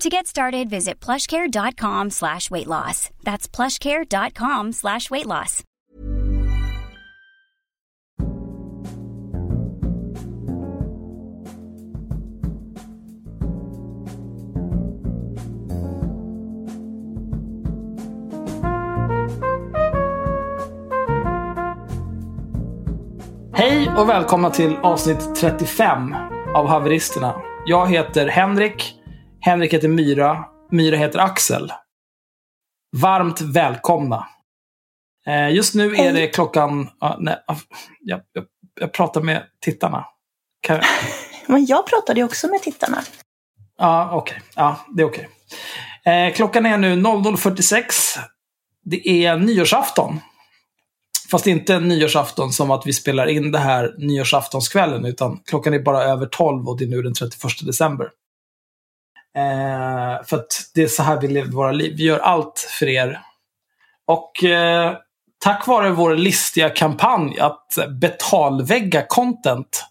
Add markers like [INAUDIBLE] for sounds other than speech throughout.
To get started, visit plushcare.com slash weight loss. That's plushcare.com slash weight loss. Hej och välkomna till avsnitt 35 av Haveristerna. Jag heter Henrik. Henrik heter Myra. Myra heter Axel. Varmt välkomna. Eh, Just nu är det klockan... ah, nej, jag, jag, jag pratar med tittarna. Kan, [LAUGHS] Men jag pratade ju också med tittarna. Ja, okej. Ja, det är okej. Eh, klockan är nu 00.46. Det är nyårsafton. Fast inte nyårsafton som att vi spelar in det här nyårsaftonskvällen, utan klockan är bara över 12 och det är nu den 31 december. Eh, för att det är så här vi lever våra liv. Vi gör allt för er. Och eh, tack vare vår listiga kampanj att betalvägga content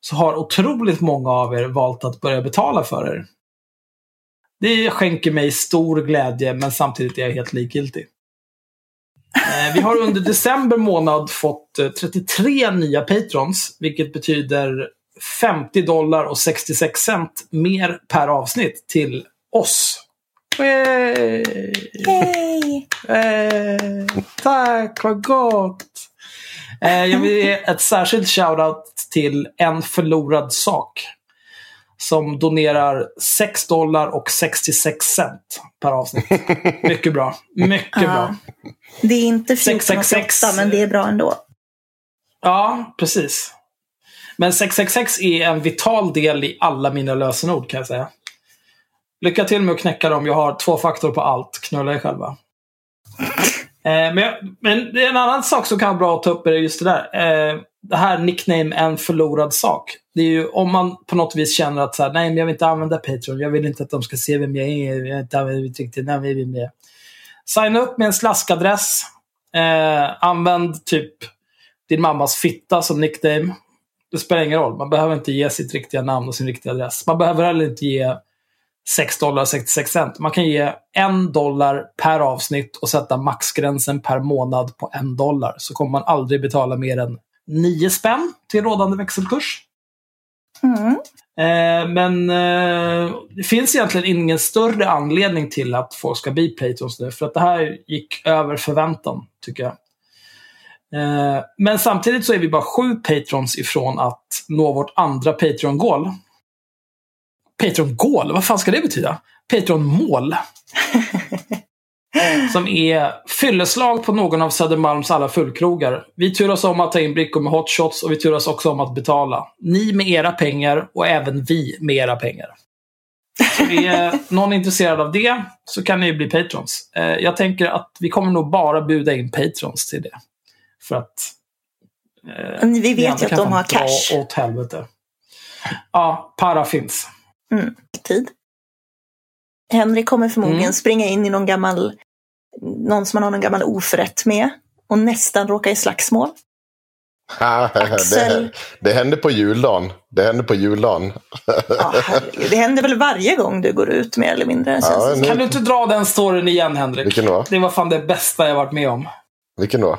så har otroligt många av er valt att börja betala för er. Det skänker mig stor glädje, men samtidigt är jag helt likgiltig. Eh, Vi har under december månad fått eh, 33 nya patrons, vilket betyder 50 dollar och 66 cent mer per avsnitt till oss. Hey! Hej! Eh, tack, vad gott! Eh, jag vill ge ett särskilt shoutout till En förlorad sak. Som donerar 6 dollar och 66 cent per avsnitt. Mycket bra. Mycket bra. Det är inte 666. 1488 men det är bra ändå. Ja, precis. Men 666 är en vital del i alla mina lösenord kan jag säga. Lycka till med att knäcka dem. Jag har två faktor på allt. Knulla er själva. Eh, men, men det är en annan sak som kan vara bra att ta upp är just det där. Eh, det här nickname en förlorad sak. Det är ju om man på något vis känner att så här, nej, men jag vill inte använda Patreon. Jag vill inte att de ska se vem jag är. Jag vill inte använda mitt riktiga namn. Jag vill med. Signa upp med en slaskadress. Eh, använd typ din mammas fitta som nickname. Det spelar ingen roll. Man behöver inte ge sitt riktiga namn och sin riktiga adress. Man behöver heller inte ge 6 dollar 66 cent. Man kan ge en dollar per avsnitt och sätta maxgränsen per månad på en dollar. Så kommer man aldrig betala mer än 9 spänn till rådande växelkurs. Mm. Eh, men eh, det finns egentligen ingen större anledning till att folk ska bli patrons nu. För att det här gick över förväntan, tycker jag. Eh, men samtidigt så är vi bara sju patrons ifrån att nå vårt andra Patreon-mål. Patreon-mål? Vad fan ska det betyda? Patreon-mål. [LAUGHS] Som är fylleslag på någon av Södermalms alla fullkrogar. Vi turas om att ta in brickor med hotshots och vi turas också om att betala. Ni med era pengar och även vi med era pengar. Så är [LAUGHS] någon intresserad av det så kan ni ju bli patrons. Eh, Jag tänker att vi kommer nog bara buda in patrons till det. För att... eh, Men vi vet ju att de har cash. åt helvete. Ja, para finns. Mm. Tid. Henrik kommer förmodligen Mm. springa in i någon gammal, någon som man har någon gammal oförrätt med. och nästan råka i slagsmål. [LAUGHS] det, Axel. det hände på juldagen. Det hände på juldagen. Ja, det händer väl varje gång du går ut mer eller mindre. Ja, det nu- Kan du inte dra den storyn igen, Henrik? Vilken då? Det var fan det bästa jag varit med om. Vilken då?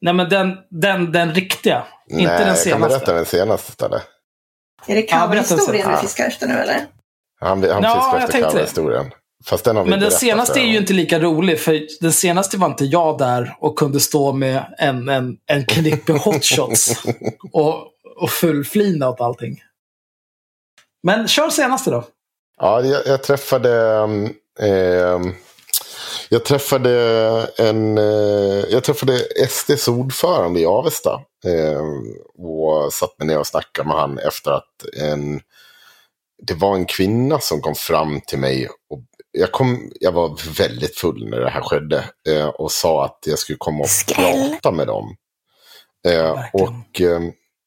Nej, men den, den, den riktiga. inte Nej, den jag kan senaste. berätta den senaste istället. Är det coverhistorien Ja. du fiskar efter nu eller? Han, han Ja, fiskar jag efter coverhistorien. Fast den har vi Men den senaste är ju inte lika rolig, för den senaste var inte jag där och kunde stå med en, en, en knippe hotshots [LAUGHS] och, och fullflina åt allting. Men kör senaste då. Ja, jag, jag träffade... um, ehm, jag träffade en... eh, jag träffade SDs ordförande i Avesta. ehm, och satt mig ner och snackade med han efter att en... Det var en kvinna som kom fram till mig. Och jag, kom, jag var väldigt full när det här skedde. eh, och sa att jag skulle komma och Skräll. prata med dem. Eh, och eh,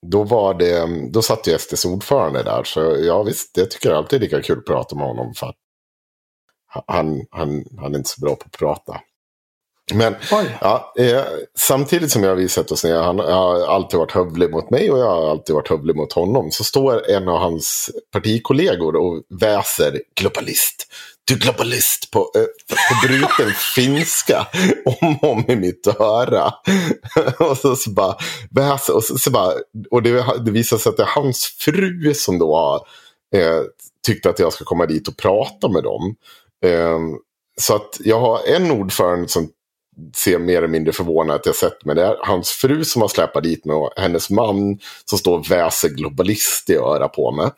då var det, då satt ju SDs ordförande där. Så ja visst, jag tycker alltid lika kul att prata med honom. För att han, han, han är inte så bra på att prata. Men ja, eh, samtidigt som jag har visat oss ner, han har alltid varit hövlig mot mig och jag har alltid varit hövlig mot honom. Så står en av hans partikollegor och väser globalist. Du globalist på, eh, på bruten [LAUGHS] finska om och om i mitt öra. [LAUGHS] och så, så bara väser, och så, så bara, och det, det visar sig att det är hans fru som då har eh, tyckt att jag ska komma dit och prata med dem. Eh, så att jag har en ordförande som ser mer eller mindre förvånad att jag sett mig där. Hans fru som har släpat dit mig och hennes man som står och väser globalist i öra på mig.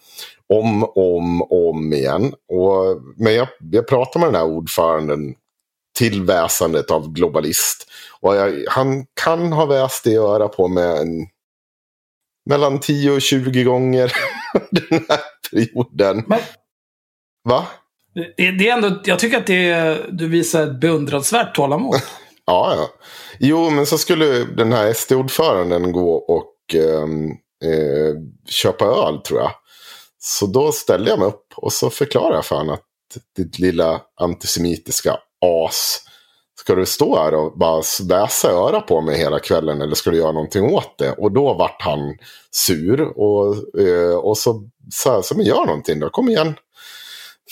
Om, om, om igen. Och, men jag, jag pratar med den här ordföranden till väsandet av globalist. Och jag, han kan ha väst i öra på mig en, mellan 10 och 20 gånger [LAUGHS] den här perioden. Men Va? Det, det är ändå, jag tycker att det du visar ett beundransvärt tålamod. [LAUGHS] Ja, ja. Jo, men så skulle den här SD-ordföranden gå och ehm, eh, köpa öl, tror jag. Så då ställde jag mig upp och så förklarade jag för honom att ditt lilla antisemitiska as. Ska du stå här och bara väsa öra på mig hela kvällen eller ska du göra någonting åt det? Och då vart han sur och, eh, och så sa jag, så men gör någonting då, kom igen.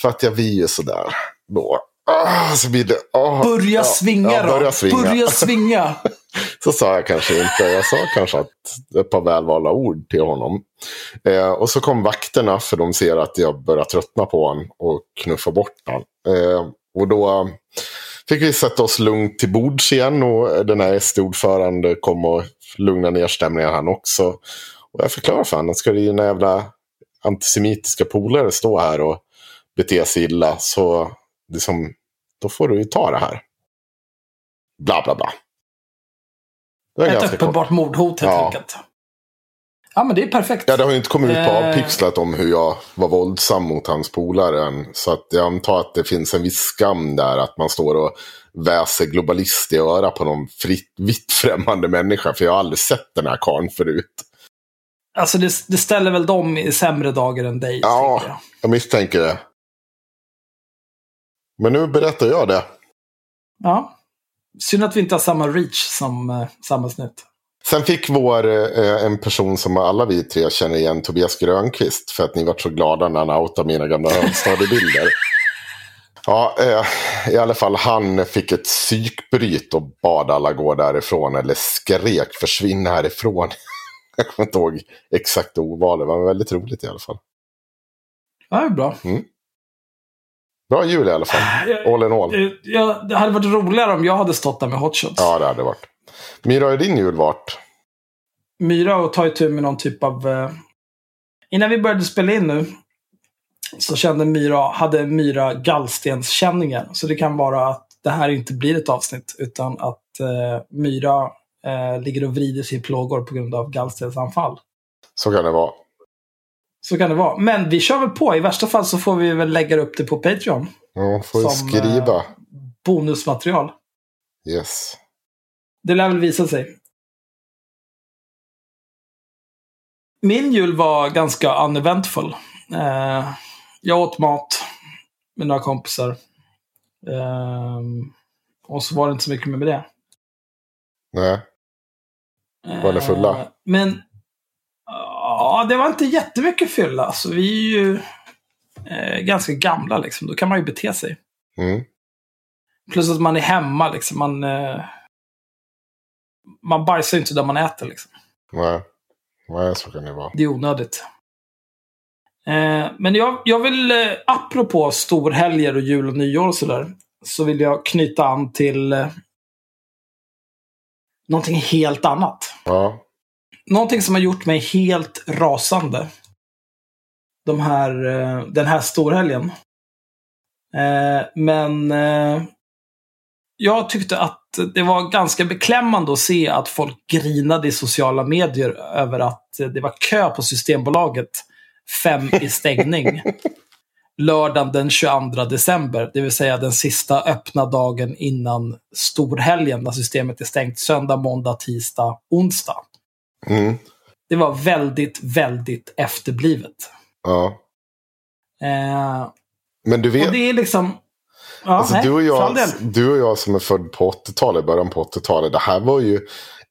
För att jag vill ju sådär då. Ah, så blir det, ah, Börja ja, svinga ja, då. Börja svinga. Börja [LAUGHS] svinga. Så sa jag kanske inte. Jag sa kanske att ett par välvalda ord till honom. Eh, och så kom vakterna för de ser att jag börjar tröttna på honom och knuffa bort honom. Eh, och då fick vi sätta oss lugnt till bords igen och den här SD-ordförande kom och lugna ner stämningen han också. Och jag förklarade för honom, ska dina jävla antisemitiska polare stå här och bete sig illa så liksom, då får du ju ta det här. Bla bla bla. Det Ett ganska kort. uppenbart mordhot helt Ja. enkelt. Ja, men det är perfekt. Ja, det har ju inte kommit ut på Eh. avpixlat om hur jag var våldsam mot hans polare än. Så att jag antar att det finns en viss skam där. Att man står och väser globalist i öra på någon fritt, vitt främmande människa. För jag har aldrig sett den här karln förut. Alltså det, det ställer väl dem i sämre dagar än dig. Ja. jag. Jag misstänker det. Men nu berättar jag det. ja. Synd att vi inte har samma reach som eh, samhällsnytt. Sen fick vår, eh, en person som alla vi tre känner igen, Tobias Grönqvist, för att ni var så glada när han outade mina gamla högstadiebilder. [LAUGHS] Ja, eh, i alla fall han fick ett psykbryt och bad alla gå därifrån, eller skrek försvinn härifrån. [LAUGHS] Jag kommer inte ihåg exakt ordval, det var väldigt roligt i alla fall. Ja, det är bra. Bra jul i alla fall, all in all. Eh, Ja, det hade varit roligare om jag hade stått där med hotshots. Ja, det hade varit. Myra, är din jul vart? Myra och ta itu med någon typ av... Eh... Innan vi började spela in nu så kände Myra, hade Myra gallstenskänningar. Så det kan vara att det här inte blir ett avsnitt utan att eh, Myra eh, ligger och vrider sig i plågor på grund av gallstensanfall. Så kan det vara. Så kan det vara. Men vi kör väl på. I värsta fall så får vi väl lägga upp det på Patreon. Ja, får Som, skriva. eh, Bonusmaterial. Yes. Det lär väl visa sig. Min jul var ganska uneventful. Eh, jag åt mat med några kompisar. Eh, och så var det inte så mycket med det. Nej. Var ni fulla? Eh, Men ja, det var inte jättemycket fylla. Alltså, vi är ju eh, ganska gamla liksom. Då kan man ju bete sig. Mm. Plus att man är hemma liksom. Man, eh, man bajsar ju inte där man äter liksom. Nej. Nej, så kan det vara. Det är onödigt. Eh, men jag, jag vill, eh, apropå storhelger och jul och nyår och sådär, så vill jag knyta an till eh, någonting helt annat. Ja. Någonting som har gjort mig helt rasande. De här, eh, den här storhelgen. Eh, men eh, jag tyckte att det var ganska beklämmande att se att folk grinade i sociala medier över att det var kö på Systembolaget fem i stängning. [LAUGHS] Lördagen den 22 december, det vill säga den sista öppna dagen innan storhelgen när systemet är stängt. Söndag, måndag, tisdag, onsdag. Mm. Det var väldigt, väldigt efterblivet. ja. Eh, Men du vet, och det är liksom... Ja, alltså, nej, du, och jag, du och jag som är född på 80-talet, början på 80-talet. Det här var ju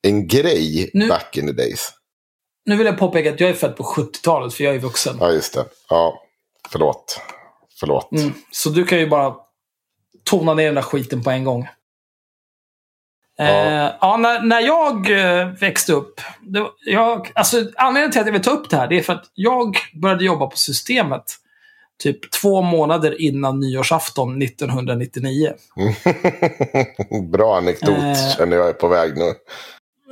en grej Nu- back in the days. Nu vill jag påpeka att jag är född på 70-talet, för jag är vuxen. Ja, just det. Ja, förlåt. Förlåt. Mm. Så du kan ju bara tona ner den där skiten på en gång. Ja, eh, ja när, när jag eh, växte upp. Det, jag, alltså, anledningen till att jag vill ta upp det här det är för att jag började jobba på Systemet typ två månader innan nyårsafton 1999. [LAUGHS] Bra anekdot Eh. känner jag är på väg nu.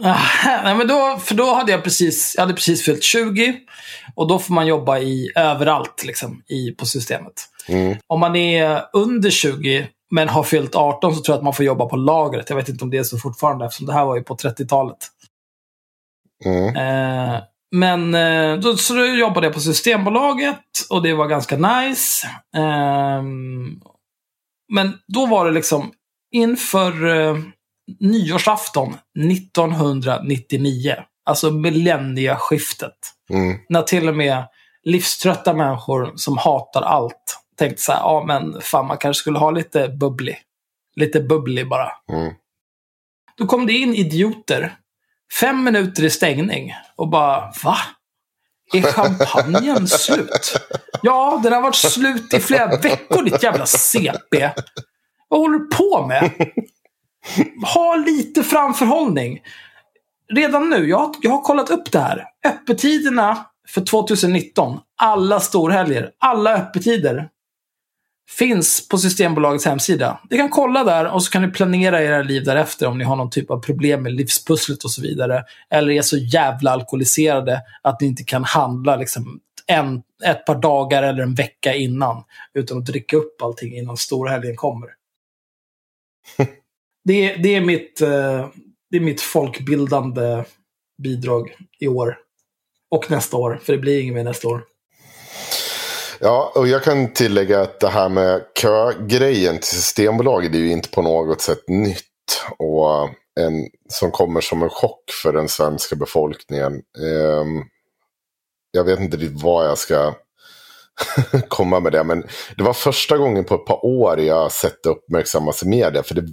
Ah, Nej, men då, för då hade jag precis, jag hade precis fyllt 20. Och då får man jobba i överallt liksom, i, på systemet. Mm. Om man är under 20 men har fyllt 18 så tror jag att man får jobba på lagret. Jag vet inte om det är så fortfarande eftersom det här var ju på 30-talet. Mm. Eh, men eh, då, så då jobbade jag på Systembolaget och det var ganska nice. Ehm, men då var det liksom inför eh, nyårsafton 1999. Alltså millennieskiftet. Mm. När till och med livströtta människor som hatar allt tänkte så här, ja men fan man kanske skulle ha lite bubbly. Lite bubbly bara. Mm. Då kom det in idioter. Fem minuter i stängning. Och bara, va? Är champagnen [LAUGHS] slut? Ja, den har varit slut i flera veckor ditt jävla CP. Vad håller du på med? Ha lite framförhållning. Redan nu, jag, har- jag har kollat upp det här. Öppettiderna för 2019, alla storhelger, alla öppettider finns på Systembolagets hemsida. Ni kan kolla där och så kan ni planera era liv därefter om ni har någon typ av problem med livspusslet och så vidare. Eller är så jävla alkoholiserade att ni inte kan handla liksom en, ett par dagar eller en vecka innan. Utan att dricka upp allting innan storhelgen kommer. [LAUGHS] det, är- det, är mitt, eh, det är mitt folkbildande bidrag i år. Och nästa år, för det blir inget mer nästa år. Ja, och jag kan tillägga att det här med kögrejen till Systembolaget är ju inte på något sätt nytt. Och en som kommer som en chock för den svenska befolkningen. Um, jag vet inte riktigt vad jag ska [LAUGHS] komma med det. Men det var första gången på ett par år jag sett det uppmärksammas i media. För det,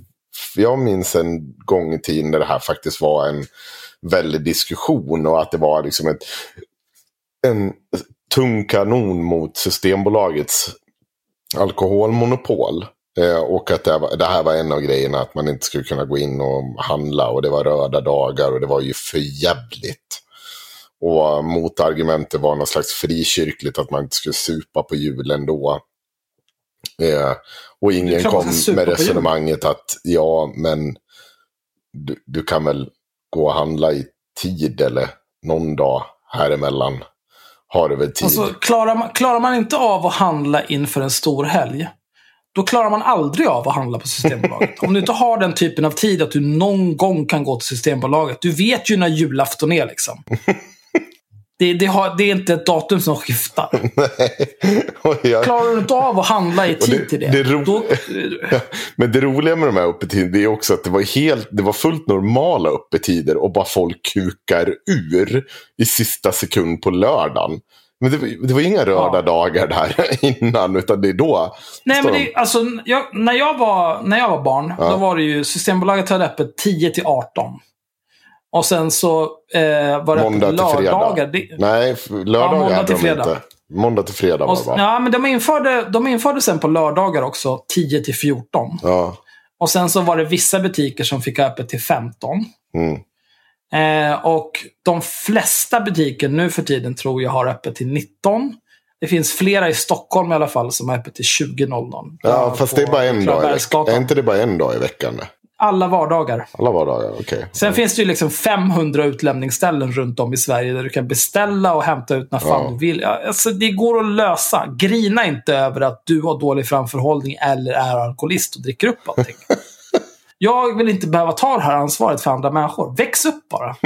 jag minns en gång i tiden när det här faktiskt var en väldig diskussion. Och att det var liksom ett, en tung kanon mot Systembolagets alkoholmonopol. Eh, och att det, var, det här var en av grejerna, att man inte skulle kunna gå in och handla. Och det var röda dagar och det var ju för jävligt. Och motargumentet var någon slags frikyrkligt, att man inte skulle supa på julen då. Eh, och ingen kom med resonemanget att ja, men du, du kan väl gå och handla i tid eller någon dag här emellan. Har väl tid? Alltså, klarar, man, klarar man inte av att handla inför en stor helg, då klarar man aldrig av att handla på Systembolaget. Om du inte har den typen av tid att du någon gång kan gå till Systembolaget. Du vet ju när julafton är liksom. Det, det, har, det är inte ett datum som skiftar. [LAUGHS] Jag- Klarar du inte av att handla i tid till det, det ro- då, [LAUGHS] Men det roliga med de här öppettiderna det är också att det var, helt, det var fullt normala öppettider och bara folk kukar ur i sista sekund på lördagen. Men det, var- det var inga röda Ja. dagar där [LAUGHS] innan, utan det är då. Nej, men de- det, alltså, jag, när, jag var, när jag var barn, Ja. då var det ju Systembolaget hade öppet 10 till 18. Och sen så eh, var det Måndag till fredag. lördagar. Det, Nej, f- lördag Ja, måndag till fredag. inte. Måndag till fredag var det va? ja, men de införde, de införde sen på lördagar också 10 till 14. Ja. Och sen så var det vissa butiker som fick öppet till 15. Mm. Eh, och de flesta butiker nu för tiden tror jag har öppet till 19. Det finns flera i Stockholm i alla fall som har öppet till 20.00. Ja, fast det är bara en dag i veckan. Är inte det bara en dag i veckan? Alla vardagar. Alla vardagar, okej. Sen finns det ju liksom 500 utlämningsställen runt om i Sverige där du kan beställa och hämta ut när fan Ja. du vill. Alltså, det går att lösa. Grina inte över att du har dålig framförhållning eller är alkoholist och dricker upp allting. [LAUGHS] Jag vill inte behöva ta det här ansvaret för andra människor. Väx upp bara.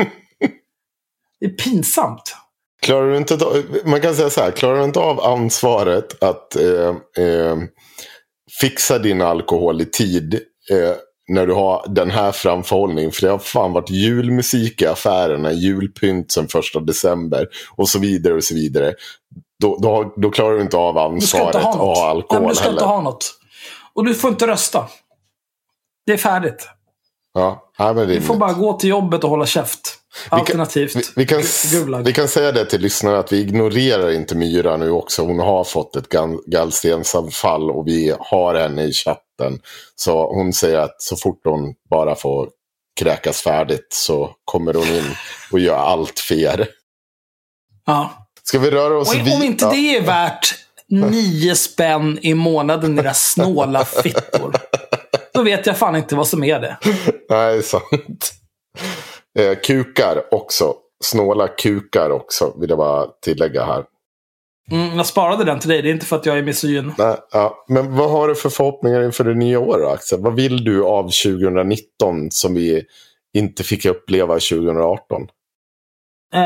Det är pinsamt. Klarar du inte man kan säga så här, klarar du inte av ansvaret att eh, eh, fixa din alkohol i tid eh, när du har den här framförhållningen. För det har fan varit julmusik i affärerna, julpynt sen första december och så vidare och så vidare. Då, då, då klarar du inte av Du ska inte ansvaret Nej, alkohol men du ska heller. inte ha något. Och du får inte rösta. Det är färdigt. Ja, ja, men det är Du får bara gå till jobbet och hålla käft. Alternativt Vi, vi, kan, gu- gulag. vi kan säga det till lyssnarna att vi ignorerar inte Myra nu också. Hon har fått ett gall- gallstensanfall och vi har henne i chatten. Så hon säger att så fort hon bara får kräkas färdigt så kommer hon in och gör allt för er. Ja. Ska vi röra oss Och om inte det är värt nio spänn i månaden, era snåla fittor. Då vet jag fan inte vad som är det. [LAUGHS] Nej, sant. Eh, kukar också. Snåla kukar också, vill jag bara tillägga här. Mm, jag sparade den till dig. Det är inte för att jag är misogyn. Nej, ja. Men vad har du för förhoppningar inför det nya året, Axel? Vad vill du av 2019 som vi inte fick uppleva 2018? Eh,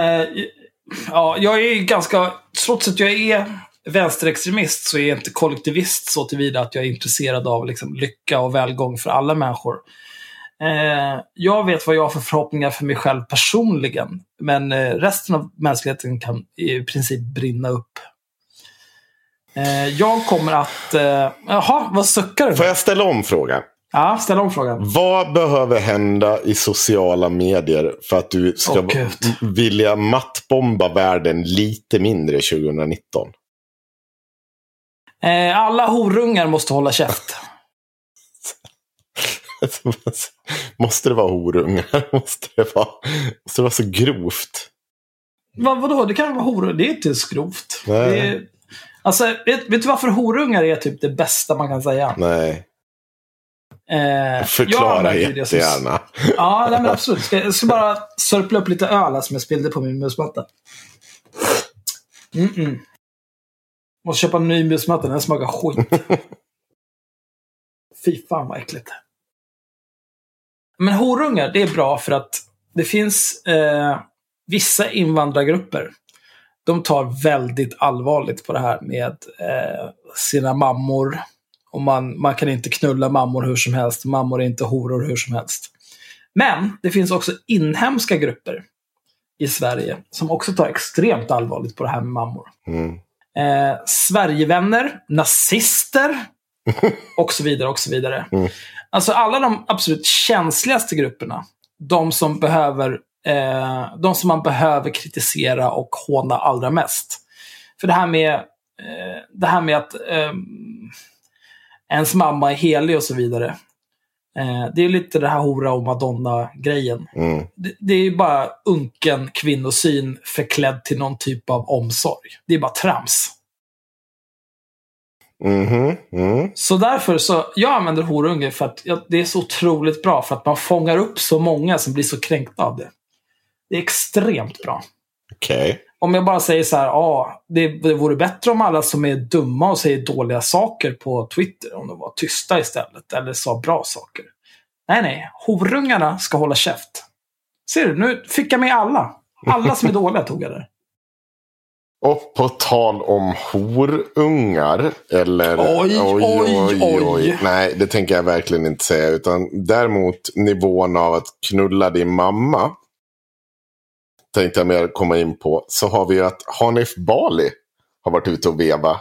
ja, jag är ganska... Trots att jag är vänsterextremist så är jag inte kollektivist så tillvida att jag är intresserad av liksom, lycka och välgång för alla människor. Eh, jag vet vad jag har för förhoppningar för mig själv personligen. Men eh, resten av mänskligheten kan i princip brinna upp. Eh, jag kommer att... Eh, jaha, vad suckar du? Får jag ställa om frågan? Ja, ställ om frågan. Vad behöver hända i sociala medier för att du ska Gud. vilja mattbomba världen lite mindre 2019? Eh, alla horungar måste hålla käft. [LAUGHS] måste det vara horungar? [LAUGHS] Måste det vara, måste det vara så grovt? Vad, vadå? Det kan vara horungar. Det är inte så grovt. Nej. Det är, alltså, vet, vet du varför horungar är typ det bästa man kan säga? Nej, Eh, förklara jättegärna. Ja, nej, men absolut. Jag ska bara sörpla upp lite öl som jag spillde på min musmatta. Mm-mm. Måste köpa en ny musmatta, den smakar skit. [LAUGHS] Fy fan vad äckligt. Men horungar, det är bra för att det finns eh, vissa invandrargrupper. De tar väldigt allvarligt på det här med eh, sina mammor. Och man, man kan inte knulla mammor hur som helst. Mammor är inte horor hur som helst. Men det finns också inhemska grupper i Sverige som också tar extremt allvarligt på det här med mammor. Mm. Eh, Sverigevänner, nazister och så vidare. och så vidare. Mm. Alltså alla de absolut känsligaste grupperna. De som, behöver, eh, de som man behöver kritisera och håna allra mest. För det här med, eh, det här med att eh, ens mamma är helig och så vidare. Eh, det är lite det här hora och madonna-grejen. Mm. Det, det är ju bara unken kvinnosyn förklädd till någon typ av omsorg. Det är bara trams. Mhm. Mm. Så därför så, jag använder horunge för att jag, det är så otroligt bra för att man fångar upp så många som blir så kränkta av det. Det är extremt bra. Okej. Om jag bara säger så här, ja, det, det vore bättre om alla som är dumma och säger dåliga saker på Twitter, om de var tysta istället, eller sa bra saker. Nej, nej, horungarna ska hålla käft. Ser du, nu fick jag med alla. Alla som är dåliga tog jag där. Och på tal om horungar. Eller... Oj, oj, oj. Nej, det tänker jag verkligen inte säga. Utan däremot nivån av att knulla din mamma. Tänkte jag mer komma in på. Så har vi ju att Hanif Bali har varit ute och veva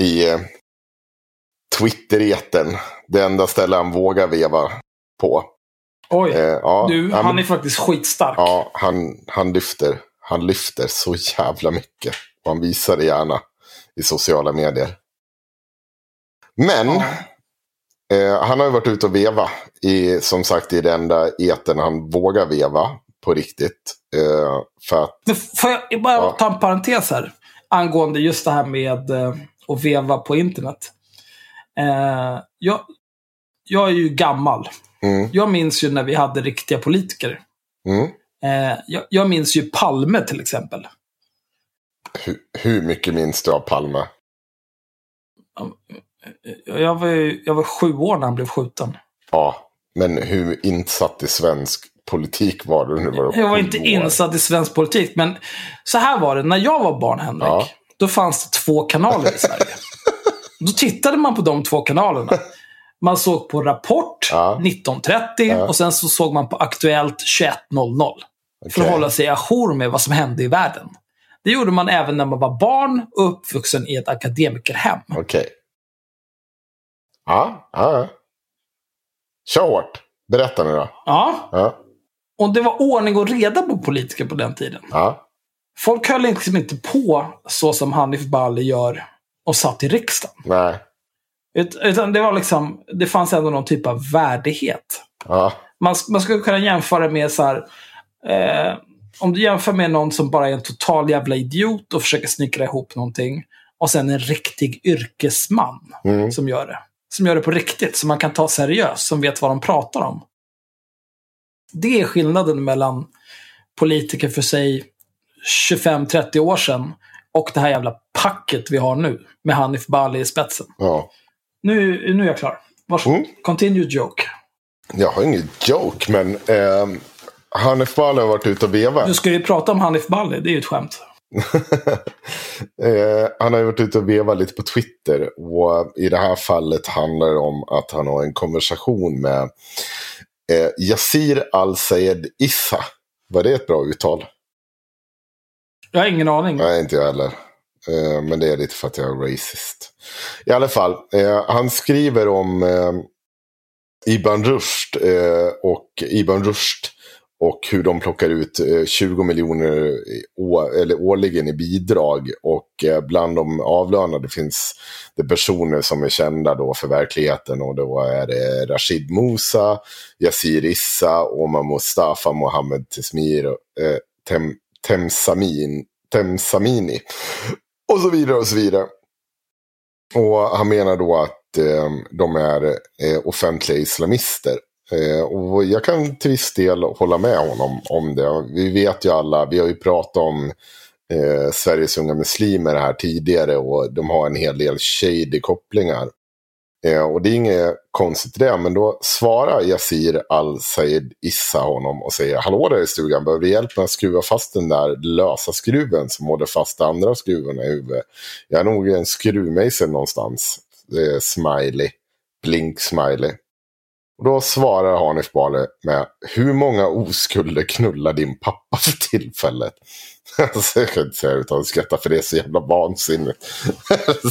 i eh, Twitter-eten. Det enda ställe han vågar veva på. Oj, Eh, ja, du, han men- är faktiskt skitstark. Ja, han, han, lyfter, han lyfter så jävla mycket. Och han visar det gärna i sociala medier. Men eh, han har ju varit ute och veva. I, som sagt i den enda eten han vågar veva på riktigt. Eh, för att, Men får jag bara Ja. ta en parentes här? Angående just det här med eh, att veva på internet. Eh, jag, jag är ju gammal. mm, Jag minns ju när vi hade riktiga politiker. mm, Eh, jag, jag minns ju Palme till exempel. hur, hur mycket minns du av Palme? Jag var, ju, jag var sju år när han blev skjuten. Ja, men hur insatt i svensk politik var du? Var du Jag var inte år? insatt i svensk politik, men så här var det. När jag var barn, Henrik, Ja. då fanns det två kanaler i Sverige. [LAUGHS] Då tittade man på de två kanalerna. Man såg på Rapport Ja. 19.30 Ja. och sen så såg man på Aktuellt 21.00. För att hålla sig ajour med vad som hände i världen. Det gjorde man även när man var barn och uppvuxen i ett akademikerhem. Okej. Ja, ja, ja. Kör hårt. Berätta nu då. Ja, Ja, och det var ordning och reda på politiker på den tiden. ja, Folk höll liksom inte på så som Hanif Bali gör och satt i riksdagen. nej, Utan det var liksom, det fanns ändå någon typ av värdighet. ja, Man, man skulle kunna jämföra med så här, eh, om du jämför med någon som bara är en total jävla idiot och försöker snickra ihop någonting. Och sen en riktig yrkesman mm, som gör det. Som gör det på riktigt, som man kan ta seriöst, som vet vad de pratar om. Det är skillnaden mellan politiker för sig 25-30 år sedan och det här jävla packet vi har nu. Med Hanif Bali i spetsen. ja. Nu, nu är jag klar. Varsågod. Mm. Continue joke. Jag har ingen joke, men eh, Hanif Bali har varit ute och vevat. Du ska ju prata om Hanif Bali, det är ju ett skämt. [LAUGHS] eh, han har ju varit ute och vevat lite på Twitter. Och i det här fallet handlar det om att han har en konversation med eh, Yassir Al-Sayed Issa. Var det ett bra uttal? Jag har ingen aning. Nej, inte jag heller. Eh, men det är lite för att jag är racist. I alla fall, eh, han skriver om eh, Ibn Rushd eh, och Ibn Rushd och hur de plockar ut eh, 20 miljoner å- eller årligen i bidrag. Och eh, bland de avlönade finns det personer som är kända då för verkligheten. Och då är det Rashid Musa, Yassir Issa, Omar Mustafa, Mohammed Tesmir, eh, Tem, Temsamin, Temsamini. Och så vidare och så vidare. Och han menar då att eh, de är eh, offentliga islamister. Eh, och jag kan till viss del hålla med honom om det. Vi vet ju alla, vi har ju pratat om eh, Sveriges unga muslimer här tidigare och de har en hel del shady kopplingar. Eh, och det är inget konstigt i det, men då svarar Yassir Al-Sayed Issa honom och säger Hallå där i stugan, behöver du hjälp med att skruva fast den där lösa skruven som håller fast de andra skruvarna i huvudet? Jag är nog en skruvmejsel någonstans. Det är smiley. Blink smiley. Och då svarar Hanif Bali med Hur många oskulder knullar din pappa för tillfället? Alltså, jag kan inte säga det utan att skratta för det är så jävla vansinnigt.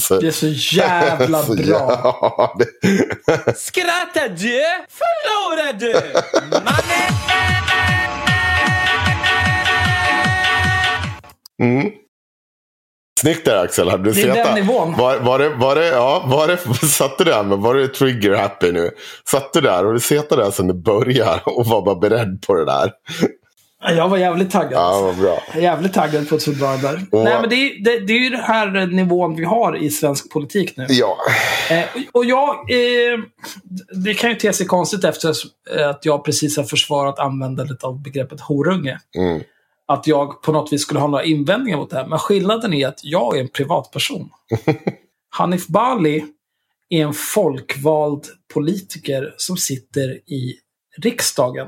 Så- Det är så jävla så bra. Ja, det, Skrattar du? Förlorar du? Mannen! mm. Snyggt där Axel, hade du Det är den nivån. Var, var, det, var det, ja, var det, [LAUGHS] satt du där med, var det trigger happy nu? Satt du där och du setade där sedan det börjar och var bara beredd på det där? Jag var jävligt taggad. Ja, vad bra. Jävligt taggad på dra det där. Och- Nej, men det är, det, det är ju den här nivån vi har i svensk politik nu. Ja, Eh, och jag, eh, det kan ju te sig konstigt efter att jag precis har försvarat användandet av begreppet horunge. mm. Att jag på något vis skulle ha några invändningar mot det här. Men skillnaden är att jag är en privatperson. [LAUGHS] Hanif Bali är en folkvald politiker som sitter i riksdagen.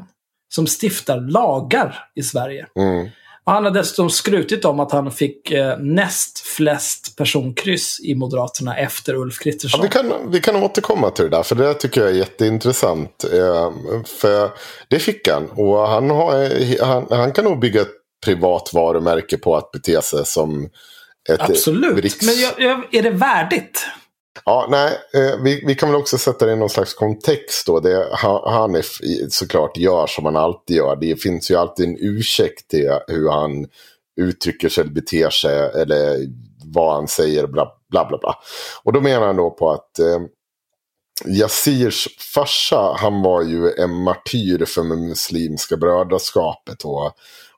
Som stiftar lagar i Sverige. Mm. Han har dessutom skrutit om att han fick eh, näst flest personkryss i Moderaterna efter Ulf Ja, Kristersson. vi, kan, vi kan återkomma till det där, för det tycker jag är jätteintressant. Eh, för det fick han, och han, har, han, han kan nog bygga ett privat varumärke på att bete sig som ett Absolut. riks... Men jag, jag, är det värdigt? Ja, nej, eh, vi, vi kan väl också sätta det i någon slags kontext då. Det Hanif såklart gör som han alltid gör. Det finns ju alltid en ursäkt till hur han uttrycker sig, eller beter sig eller vad han säger, bla bla bla. bla. Och då menar han då på att eh, Yazirs farsa, han var ju en martyr för det muslimska brödraskapet och,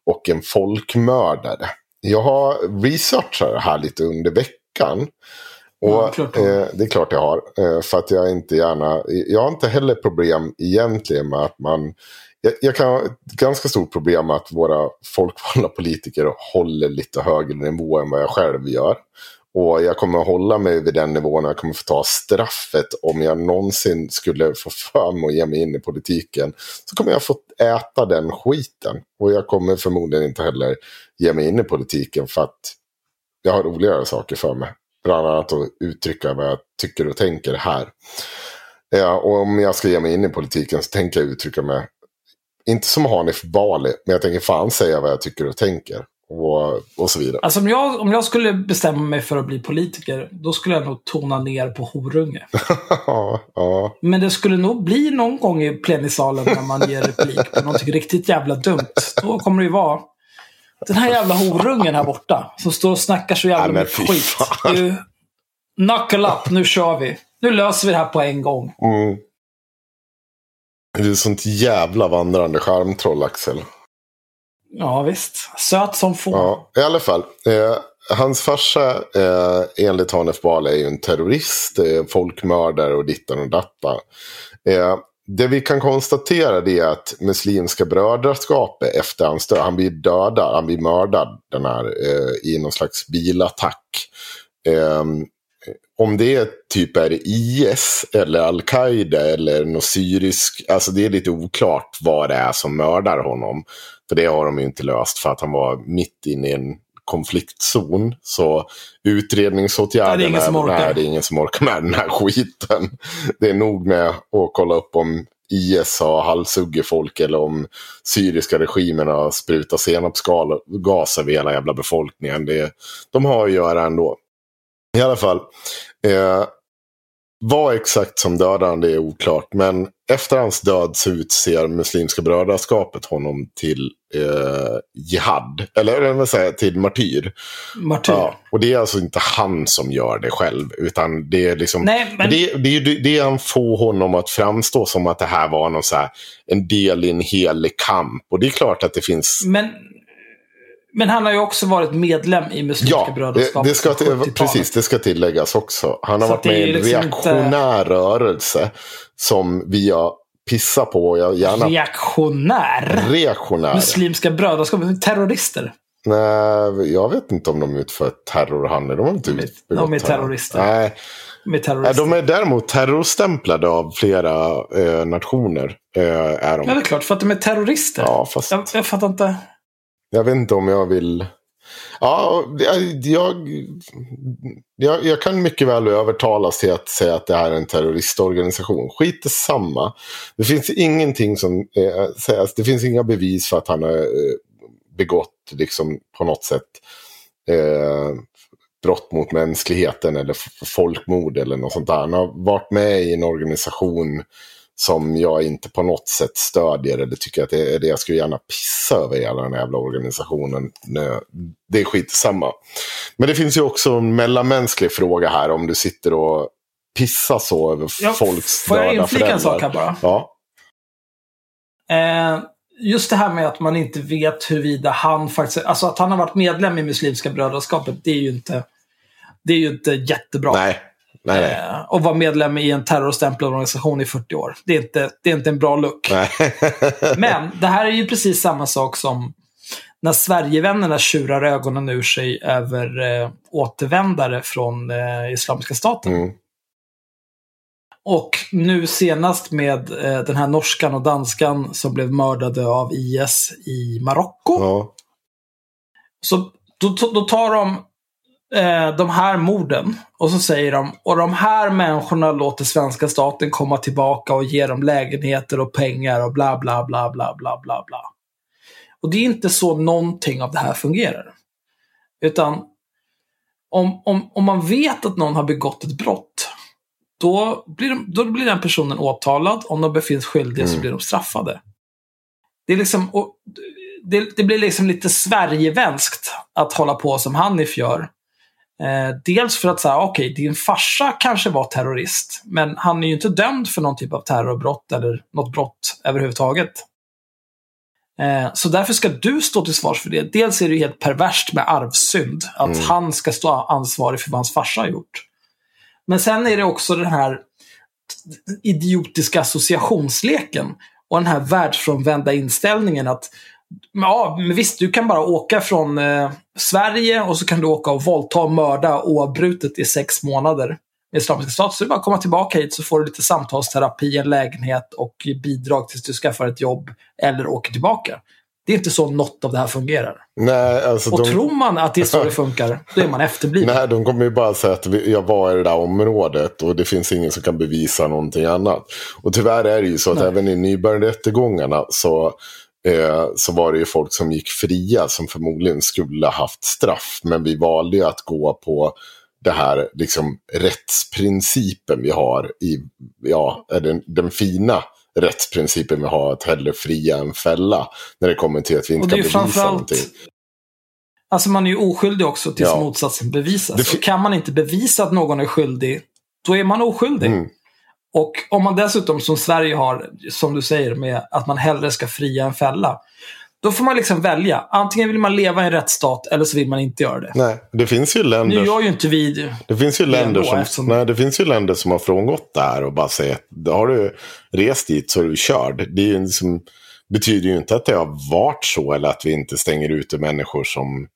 och en folkmördare. Jag har researchat det här lite under veckan. Ja, Och har. eh, det är klart jag har. Eh, för att jag inte gärna, jag har inte heller problem egentligen med att man, jag, jag kan ha ett ganska stort problem med att våra folkvalda politiker håller lite högre nivå än vad jag själv gör. Och jag kommer att hålla mig vid den nivån. Jag kommer att få ta straffet om jag någonsin skulle få för mig att ge mig in i politiken. Så kommer jag få äta den skiten. Och jag kommer förmodligen inte heller ge mig in i politiken för att jag har roligare saker för mig. Bland annat att uttrycka vad jag tycker och tänker här. Ja, och om jag ska ge mig in i politiken så tänker jag uttrycka mig, inte som Hanif Bali, men jag tänker fan säga vad jag tycker och tänker. Och, och så vidare. Alltså om jag, om jag skulle bestämma mig för att bli politiker, då skulle jag nog tona ner på horunge. [LAUGHS] ja. Men det skulle nog bli någon gång i plenisalen när man ger replik på någonting riktigt jävla dumt. Då kommer det ju vara den här jävla horungen här borta. Som står och snackar så jävla mycket skit. Du, knuckle up, nu kör vi. Nu löser vi det här på en gång. Mm. Du är sånt jävla vandrande charmtroll, Axel. Ja visst. Söt som få. Ja, i alla fall. Eh, hans farsa, eh, enligt Hanif Bali, är ju en terrorist, eh, folkmördare och dittan och dattan. Eh, det vi kan konstatera det är att Muslimska brödraskapet efter hans död, han blir dödad, han blir mördad den här, eh, i någon slags bilattack. Eh, om det typ är IS eller Al-Qaida eller något syrisk, alltså det är lite oklart vad det är som mördar honom. För det har de ju inte löst för att han var mitt inne i en konfliktzon. Så utredningsåtgärderna... Det är ingen som orkar. Nej, det är ingen som orkar med den här skiten. Det är nog med att kolla upp om IS har halshuggit folk eller om syriska regimen har sprutat senapsgas över hela jävla befolkningen. Det, de har att göra ändå. I alla fall. Eh, vad exakt som dödade han det är oklart. Men efter hans död så utser Muslimska brödraskapet honom till eh, jihad. Eller vill säga till martyr. Martyr. Ja, och det är alltså inte han som gör det själv. Utan det är liksom... Nej, men- det, det, ju det han får honom att framstå som att det här var någon så här, en del i en helig kamp. Och det är klart att det finns... Men, men han har ju också varit medlem i Muslimska Ja, det, brödraskapet det ska, på till, 70-talet. precis, det ska tilläggas också. Han har Så varit det med i en liksom reaktionär rörelse som vi har pissat på. Jag gärna Reaktionär. reaktionär. Muslimska brödraskapet. Terrorister. Nej, jag vet inte om de utför terrorhandel. De har inte De är- de är terror. terrorister. Nej, Med Nej, terrorister. de är däremot terrorstämplade av flera eh, nationer. Eh, är de. Ja, det är klart. För att de är terrorister. Ja, fast Jag, jag fattar inte. jag vet inte om jag vill... Ja, jag, jag, jag, kan mycket väl övertalas till att säga att det här är en terroristorganisation. Skit samma. Det finns ingenting som eh, sägs. Det finns inga bevis för att han har eh, begått liksom på något sätt eh, brott mot mänskligheten eller folkmord eller något sånt där. Han har varit med i en organisation som jag inte på något sätt stödjer eller tycker att det är det jag skulle gärna pissa över hela den här jävla organisationen. Det är skitsamma. Men det finns ju också en mellanmänsklig fråga här om du sitter och pissar så över Ja, folks får jag inflika en sak här bara? Ja. Eh, just det här med att man inte vet huruvida han faktiskt... Alltså att han har varit medlem i Muslimska brödraskapet, det är ju inte, det är ju inte jättebra. Nej. Nej, nej. Eh, och vara medlem i en terrorstämplad organisation i 40 år. Det är inte, det är inte en bra look. [LAUGHS] Men det här är ju precis samma sak som när Sverigevännerna tjurar ögonen ur sig över eh, återvändare från eh, Islamiska staten. Mm. Och nu senast med eh, den här norskan och danskan som blev mördade av IS i Marocko. Ja. Så då- då tar de eh, de här morden och så säger de och de här människorna låter svenska staten komma tillbaka och ge dem lägenheter och pengar och bla bla bla bla bla bla bla. Och det är inte så någonting av det här fungerar. Utan om, om, om man vet att någon har begått ett brott då blir, de, då blir den personen åtalad. Om de befinns skyldiga så Mm. blir de straffade. Det, är liksom, och det, det blir liksom lite Sverigevenskt att hålla på som Hanif gör. Eh, dels för att säga, okej, din farsa kanske var terrorist, men han är ju inte dömd för någon typ av terrorbrott eller något brott överhuvudtaget. Eh, så därför ska du stå till svars för det. Dels är det helt perverst med arvsynd, att Mm. han ska stå ansvarig för vad hans farsa har gjort. Men sen är det också den här idiotiska associationsleken och den här världsfrånvända inställningen att Ja, men visst, du kan bara åka från eh, Sverige och så kan du åka och våldta och mörda oavbrutet i sex månader med Islamiska stat. Så det är bara att komma tillbaka hit så får du lite samtalsterapi, en lägenhet och bidrag tills du skaffar ett jobb eller åker tillbaka. Det är inte så något av det här fungerar. Nej, alltså Och de, tror man att det är så det funkar, då är man efterbliven. nej, de kommer ju bara säga att jag var i det där området och det finns ingen som kan bevisa någonting annat. Och tyvärr är det ju så att Nej. även i nybörjarrättegångarna så, eh, så var det ju folk som gick fria som förmodligen skulle ha haft straff. Men vi valde ju att gå på det här liksom, rättsprincipen vi har i, ja, den, den fina rättsprincipen vi har att hellre fria än fälla. När det kommer till att vi inte kan bevisa framförallt... någonting. Alltså man är ju oskyldig också tills Ja. motsatsen bevisas. Det kan man inte bevisa att någon är skyldig, då är man oskyldig. Mm. Och om man dessutom som Sverige har, som du säger, med att man hellre ska fria än fälla. Då får man liksom välja. Antingen vill man leva i en rättsstat eller så vill man inte göra det. Nej, det finns ju länder... Nu gör ju inte vi Det finns ju länder ändå, som, eftersom- nej, det finns ju länder som har frångått det här och bara säger att har du rest dit så är du körd. Det är ju liksom, betyder ju inte att det har varit så eller att vi inte stänger ute människor som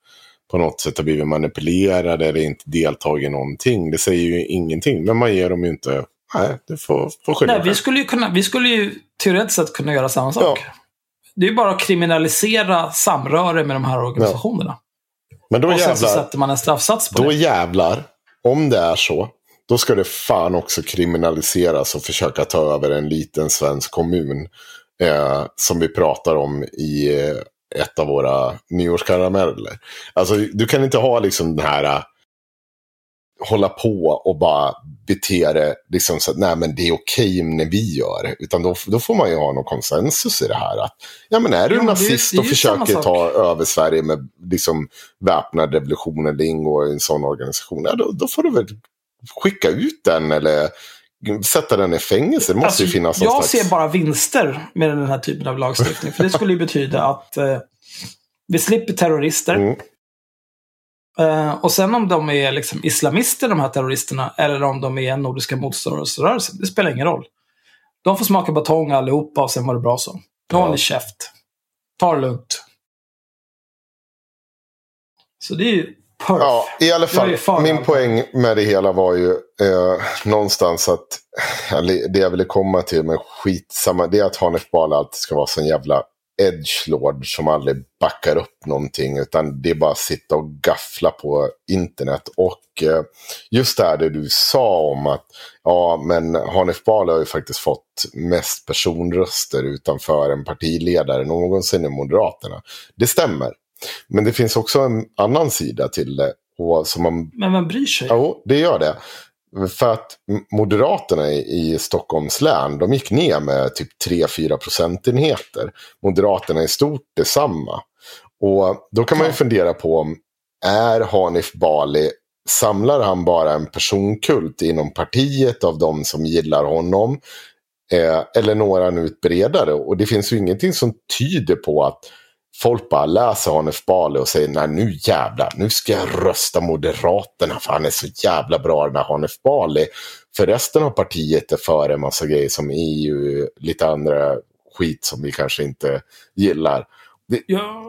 på något sätt har blivit manipulerade eller inte deltagit i någonting. Det säger ju ingenting, men man ger dem ju inte, nej, det får, får skylla Nej, vi skulle, ju kunna, vi skulle ju teoretiskt sett kunna göra samma sak. Ja. Det är ju bara att kriminalisera samröre med de här organisationerna. Men då och sen så jävlar, sätter man en straffsats på då det. jävlar, om det är så, då ska det fan också kriminaliseras och försöka ta över en liten svensk kommun. Eh, som vi pratar om i eh, ett av våra nyårskarameller. Alltså du kan inte ha liksom den här eh, hålla på och bara bete det liksom så att nej men det är okej när vi gör det. Utan då, då får man ju ha någon konsensus i det här. Att, ja men är du Jo, det nazist det är och försöker ta över Sverige med liksom väpnad revolution eller ingår i en sån organisation. Ja, då, då får du väl skicka ut den eller sätta den i fängelse. Det måste Alltså, ju finnas jag slags... ser bara vinster med den här typen av lagstiftning. För det skulle ju betyda att eh, vi slipper terrorister. Mm. Eh, och sen om de är liksom islamister, de här terroristerna, eller om de är nordiska motståndsrörelsen, det spelar ingen roll. De får smaka batong allihopa och sen var det bra så. Nu har ni käft. Ta det lugnt. Så det är ju perf. Ja, i alla fall. Min poäng med det hela var ju eh, någonstans att [LAUGHS] det jag ville komma till med skitsamma, det är att Hanif Bali alltid ska vara sån jävla edgelord som aldrig backar upp någonting. Utan det är bara att sitta och gaffla på internet. Och eh, just det här det du sa om att ja, men Hanif Bali har ju faktiskt fått mest personröster utanför en partiledare någonsin i Moderaterna. Det stämmer. Men det finns också en annan sida till det. Och som man Men vem bryr sig? Jo, det gör det. För att Moderaterna i, Stockholms län, de gick ner med typ 3-4 procentenheter. Moderaterna i stort detsamma. Och då kan man ju fundera på om, är Hanif Bali, samlar han bara en personkult inom partiet av de som gillar honom? Eh, eller han ut bredare? Och det finns ju ingenting som tyder på att folk bara läser Hanif Bali och säger nej nu jävlar, nu ska jag rösta Moderaterna för han är så jävla bra den här Hanif Bali. För resten av partiet är för en massa grejer som EU, lite andra skit som vi kanske inte gillar. Det, Jag,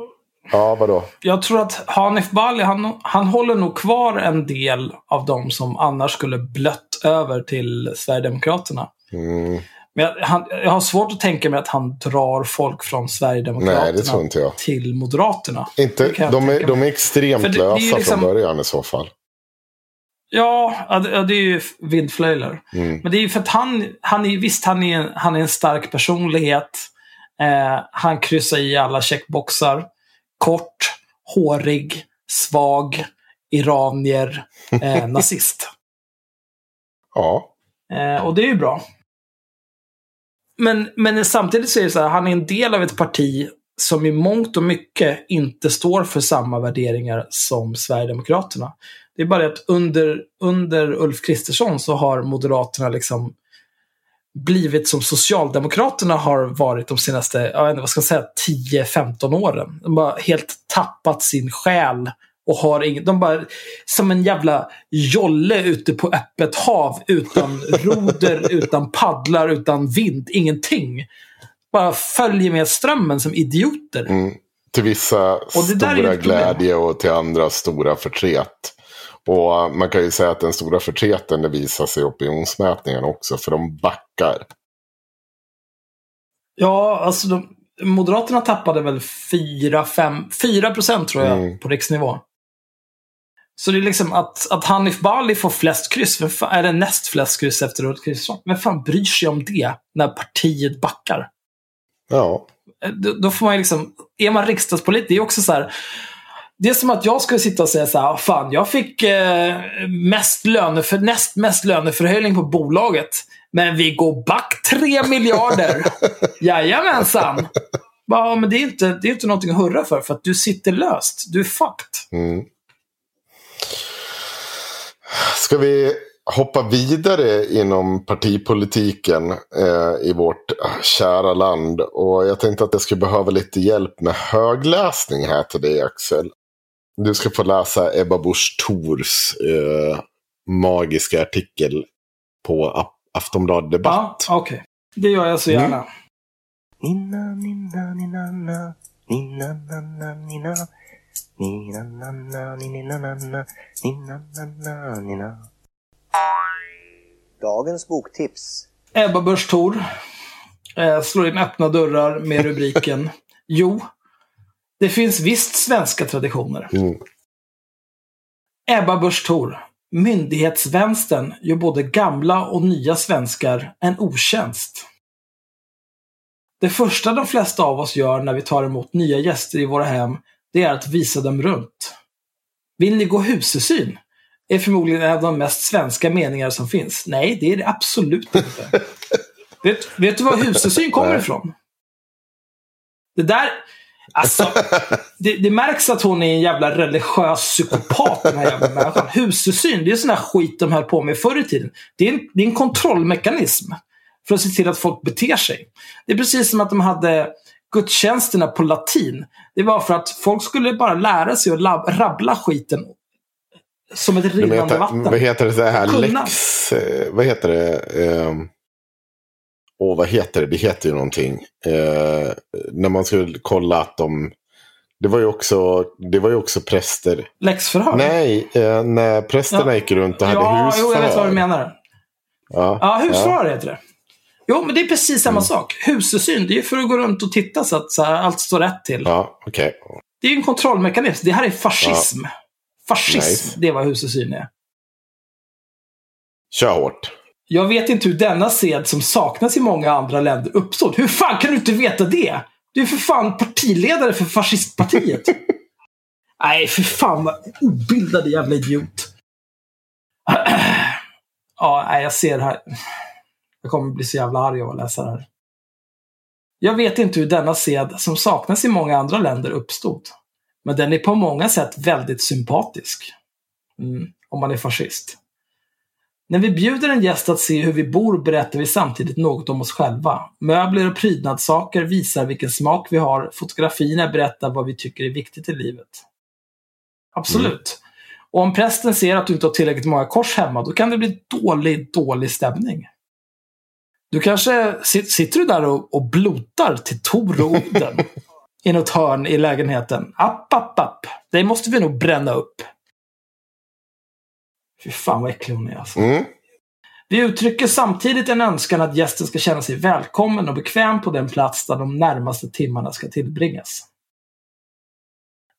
ja, vadå? jag tror att Hanif Bali, han, han håller nog kvar en del av dem som annars skulle blött över till Sverigedemokraterna. Mm, Men jag, han, jag har svårt att tänka mig att han drar folk från Sverigedemokraterna nej, till Moderaterna. Inte, de, är, de är extremt För det- det är lösa liksom- från början i så fall. Ja, det är ju vindflöjlar. Mm. Men det är ju för att han, han är, visst han är, han är en stark personlighet. Eh, han kryssar i alla checkboxar. Kort, hårig, svag, iranier, eh, [LAUGHS] nazist. Ja, Eh, och det är ju bra. Men, men samtidigt så är det så här, han är en del av ett parti som i mångt och mycket inte står för samma värderingar som Sverigedemokraterna. Det är bara det att under, under Ulf Kristersson så har Moderaterna liksom blivit som Socialdemokraterna har varit de senaste, jag vet inte, vad ska jag säga, 10-15 åren. De har helt tappat sin själ och har ingen, de bara som en jävla jolle ute på öppet hav utan roder, [LAUGHS] utan paddlar, utan vind, ingenting. Bara följer med strömmen som idioter. Mm. Till vissa ju stora glädje och till andra stora förtret. Och man kan ju säga att den stora förtreten det visar sig i opinionsmätningarna också. För de backar. Ja, alltså de, Moderaterna tappade väl 4-5, 4 procent tror jag Mm. på riksnivå. Så det är liksom att, att Hanif Bali får flest kryss, vem fan, är det näst flest kryss efter Ulf Kristersson? Vem fan bryr sig om det när partiet backar? Ja. Eh, Då, då får man ju liksom, är man riksdagspolitiker, det är också så här. Det är som att jag skulle sitta och säga så här, "Ah, fan jag fick eh, mest löne för, näst mest löneförhöjning på bolaget. Men vi går back 3 miljarder. [LAUGHS] Jajamensan. Ja, men det är inte, det är inte någonting att hurra för, för att du sitter löst. Du är fucked. Mm. Ska vi hoppa vidare inom partipolitiken eh, i vårt eh, kära land? Och jag tänkte att jag skulle behöva lite hjälp med högläsning här till dig Axel. Du ska få läsa Ebba Busch Thors eh, magiska artikel på Af- Aftonbladet Ja, Debatt. okej. Det gör jag så gärna. Nina, nina, na. Na, na, nina. Nina, na, na, na, na. Nina, na, na, nina. Dagens boktips. Ebba Busch Thor eh, slår in öppna dörrar med rubriken [LAUGHS] Jo, det finns visst svenska traditioner. Mm. Ebba Busch Thor. Myndighetsvänstern gör både gamla och nya svenskar en otjänst. Det första de flesta av oss gör när vi tar emot nya gäster i våra hem, det är att visa dem runt. Vill ni gå husesyn? Är förmodligen en av de mest svenska meningar som finns. Nej, det är det absolut inte. [LAUGHS] vet, vet du var husesyn kommer ifrån? Det där... Alltså, [LAUGHS] det, det märks att hon är en jävla religiös psykopat, den här jävla människan. Husesyn, det är sån här skit de höll på med förr i tiden. Det är, en, det är en kontrollmekanism för att se till att folk beter sig. Det är precis som att de hade gudstjänsterna på latin. Det var för att folk skulle bara lära sig att lab- rabbla skiten som ett rinnande vatten. vad heter det här? Kunna. Lex... eh, Vad heter det? Ehm, Åh, vad heter det? Det heter ju någonting. Eh, när man skulle kolla att de... Det var ju också, det var ju också präster. Läxförhör. Nej, eh, när prästerna Ja. gick runt och hade ja, jo, husförhör. jag vet vad du menar. Ja, Ja, husförhör heter det. Jo, men det är precis samma Mm. sak. Husesyn, det är ju för att gå runt och titta så att så här, allt står rätt till. Ja, okej. Det är ju en kontrollmekanism. Det här är fascism. Fascism, Nice. det är vad husesyn är. Kör hårt. Jag vet inte hur denna sed som saknas i många andra länder uppstod. Hur fan kan du inte veta det? Du är för fan partiledare för fascistpartiet. [LAUGHS] Nej, för fan vad obildade jävla idiot. [CLEARS THROAT] ja, jag ser det här. Jag kommer bli så jävla arg av att läsa det här. Jag vet inte hur denna sed, som saknas i många andra länder, uppstod. Men den är på många sätt väldigt sympatisk. Mm, om man är fascist. När vi bjuder en gäst att se hur vi bor berättar vi samtidigt något om oss själva. Möbler och prydnadssaker visar vilken smak vi har. Fotografierna berättar vad vi tycker är viktigt i livet. Absolut. Och om prästen ser att du inte har tillräckligt många kors hemma, då kan det bli dålig, dålig stämning. Du kanske sit- sitter du där och, och blotar till Tor och Oden [LAUGHS] i något hörn i lägenheten. App, app, app. Det måste vi nog bränna upp. Fy fan vad äcklig hon är alltså. Mm. Vi uttrycker samtidigt en önskan att gästen ska känna sig välkommen och bekväm på den plats där de närmaste timmarna ska tillbringas.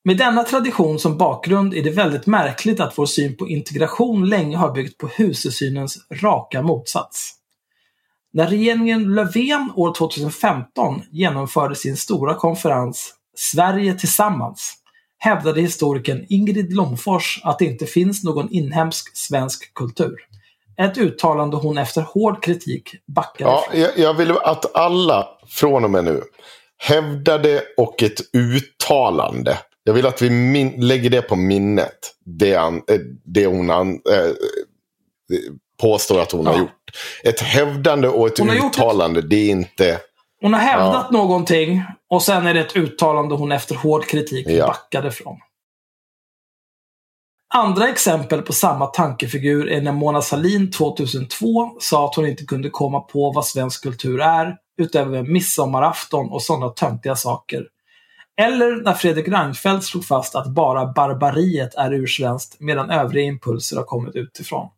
Med denna tradition som bakgrund är det väldigt märkligt att vår syn på integration länge har byggt på husesynens raka motsats. När regeringen Löfven år 2015 genomförde sin stora konferens Sverige tillsammans hävdade historikern Ingrid Lomfors att det inte finns någon inhemsk svensk kultur. Ett uttalande hon efter hård kritik backade Ja, ifrån. jag, jag vill att alla från och med nu hävdade och ett uttalande. Jag vill att vi min- lägger det på minnet. Det, han, eh, det hon an, eh, påstår att hon Ja. har gjort. Ett hävdande och ett gjort ett- uttalande, det är inte... Hon har hävdat någonting och sen är det ett uttalande hon efter hård kritik Ja. backade från. Andra exempel på samma tankefigur är när Mona Sahlin 2002 sa att hon inte kunde komma på vad svensk kultur är utöver midsommarafton och sådana töntiga saker. Eller när Fredrik Reinfeldt slog fast att bara barbariet är ursvenskt medan övriga impulser har kommit utifrån.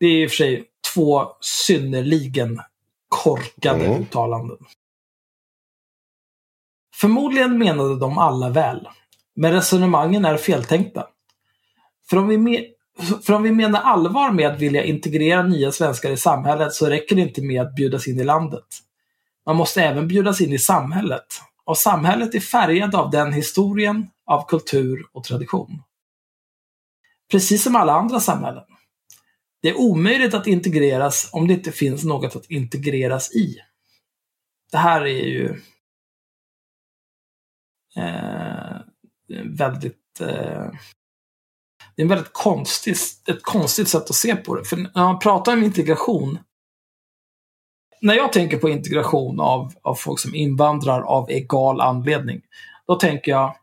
Det är i och för sig två synnerligen korkade Mm. uttalanden. Förmodligen menade de alla väl, men resonemangen är feltänkta. För om, vi me- för om vi menar allvar med att vilja integrera nya svenskar i samhället så räcker det inte med att bjudas in i landet. Man måste även bjudas in i samhället. Och samhället är färgad av den historien, av kultur och tradition. Precis som alla andra samhällen. Det är omöjligt att integreras om det inte finns något att integreras i. Det här är ju eh, väldigt eh, det är en väldigt konstigt, ett konstigt sätt att se på det. För när man pratar om integration när jag tänker på integration av, av folk som invandrar av egal anledning, då tänker jag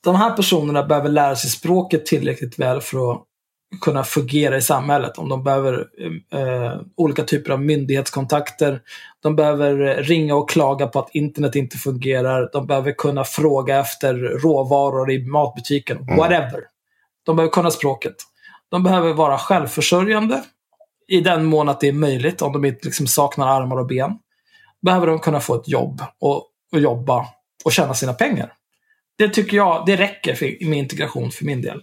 de här personerna behöver lära sig språket tillräckligt väl för att kunna fungera i samhället. Om de behöver eh, olika typer av myndighetskontakter. De behöver ringa och klaga på att internet inte fungerar. De behöver kunna fråga efter råvaror i matbutiken. Whatever. De behöver kunna språket. De behöver vara självförsörjande i den mån att det är möjligt, om de inte liksom saknar armar och ben. Behöver de kunna få ett jobb och, och jobba och tjäna sina pengar. Det tycker jag, det räcker för, med integration för min del.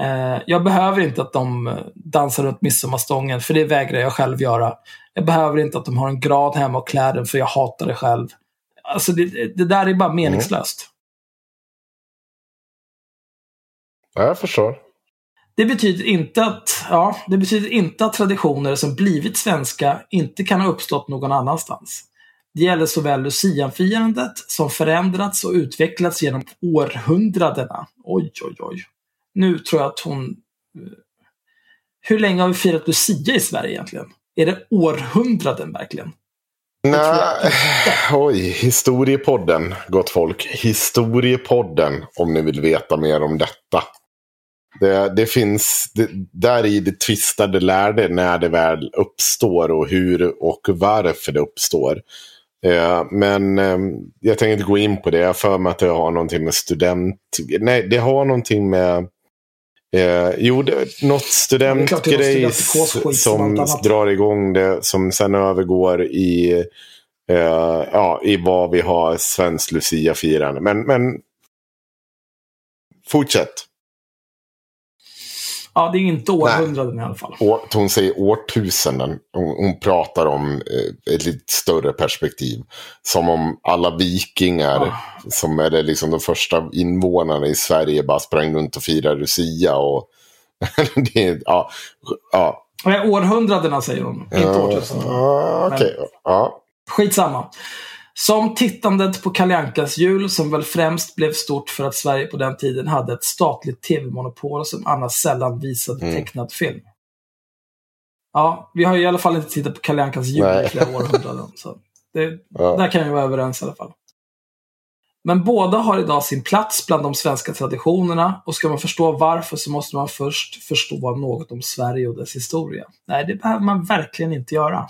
Eh, jag behöver inte att de dansar runt midsommarstången, för det vägrar jag själv göra. Jag behöver inte att de har en grad hemma och klär den, för jag hatar det själv. Alltså det, det där är bara meningslöst. Ja, jag förstår. Det betyder, inte att, ja, det betyder inte att traditioner som blivit svenska inte kan ha uppstått någon annanstans. Det gäller såväl luciafirandet som förändrats och utvecklats genom århundradena. Oj, oj, oj. Nu tror jag att hon... Hur länge har vi firat Lucia i Sverige egentligen? Är det århundraden verkligen? Nej, oj, historiepodden, gott folk. Historiepodden, om ni vill veta mer om detta. Det, det finns, det, där i det tvistade lärde när det väl uppstår och hur och varför det uppstår. Eh, men eh, jag tänker inte gå in på det. Jag har för mig att det har någonting med student... Nej, det har någonting med... Eh, jo, det, något är klart det är något studentgrej studentkårsskit som drar igång det. Som sen övergår i, eh, ja, i vad vi har svenskt Lucia-firande. Men, men fortsätt. Ja, det är inte århundraden i alla fall. Å- hon säger årtusenden. Hon, hon pratar om eh, ett lite större perspektiv. Som om alla vikingar, Ja. Som är det liksom de första invånarna i Sverige, bara sprang runt och firade Lucia. Och [LAUGHS] det, är- ja, ja. Nej, århundradena säger hon, inte årtusenden. Ja, okej. Ja. Skitsamma. Som tittandet på Kalle Ankas jul som väl främst blev stort för att Sverige på den tiden hade ett statligt tv-monopol som annars sällan visade Mm. tecknad film. Ja, vi har ju i alla fall inte tittat på Kalle Ankas jul i flera århundraden. Så det, Ja. Där kan vi vara överens i alla fall. Men båda har idag sin plats bland de svenska traditionerna och ska man förstå varför så måste man först förstå något om Sverige och dess historia. Nej, det behöver man verkligen inte göra.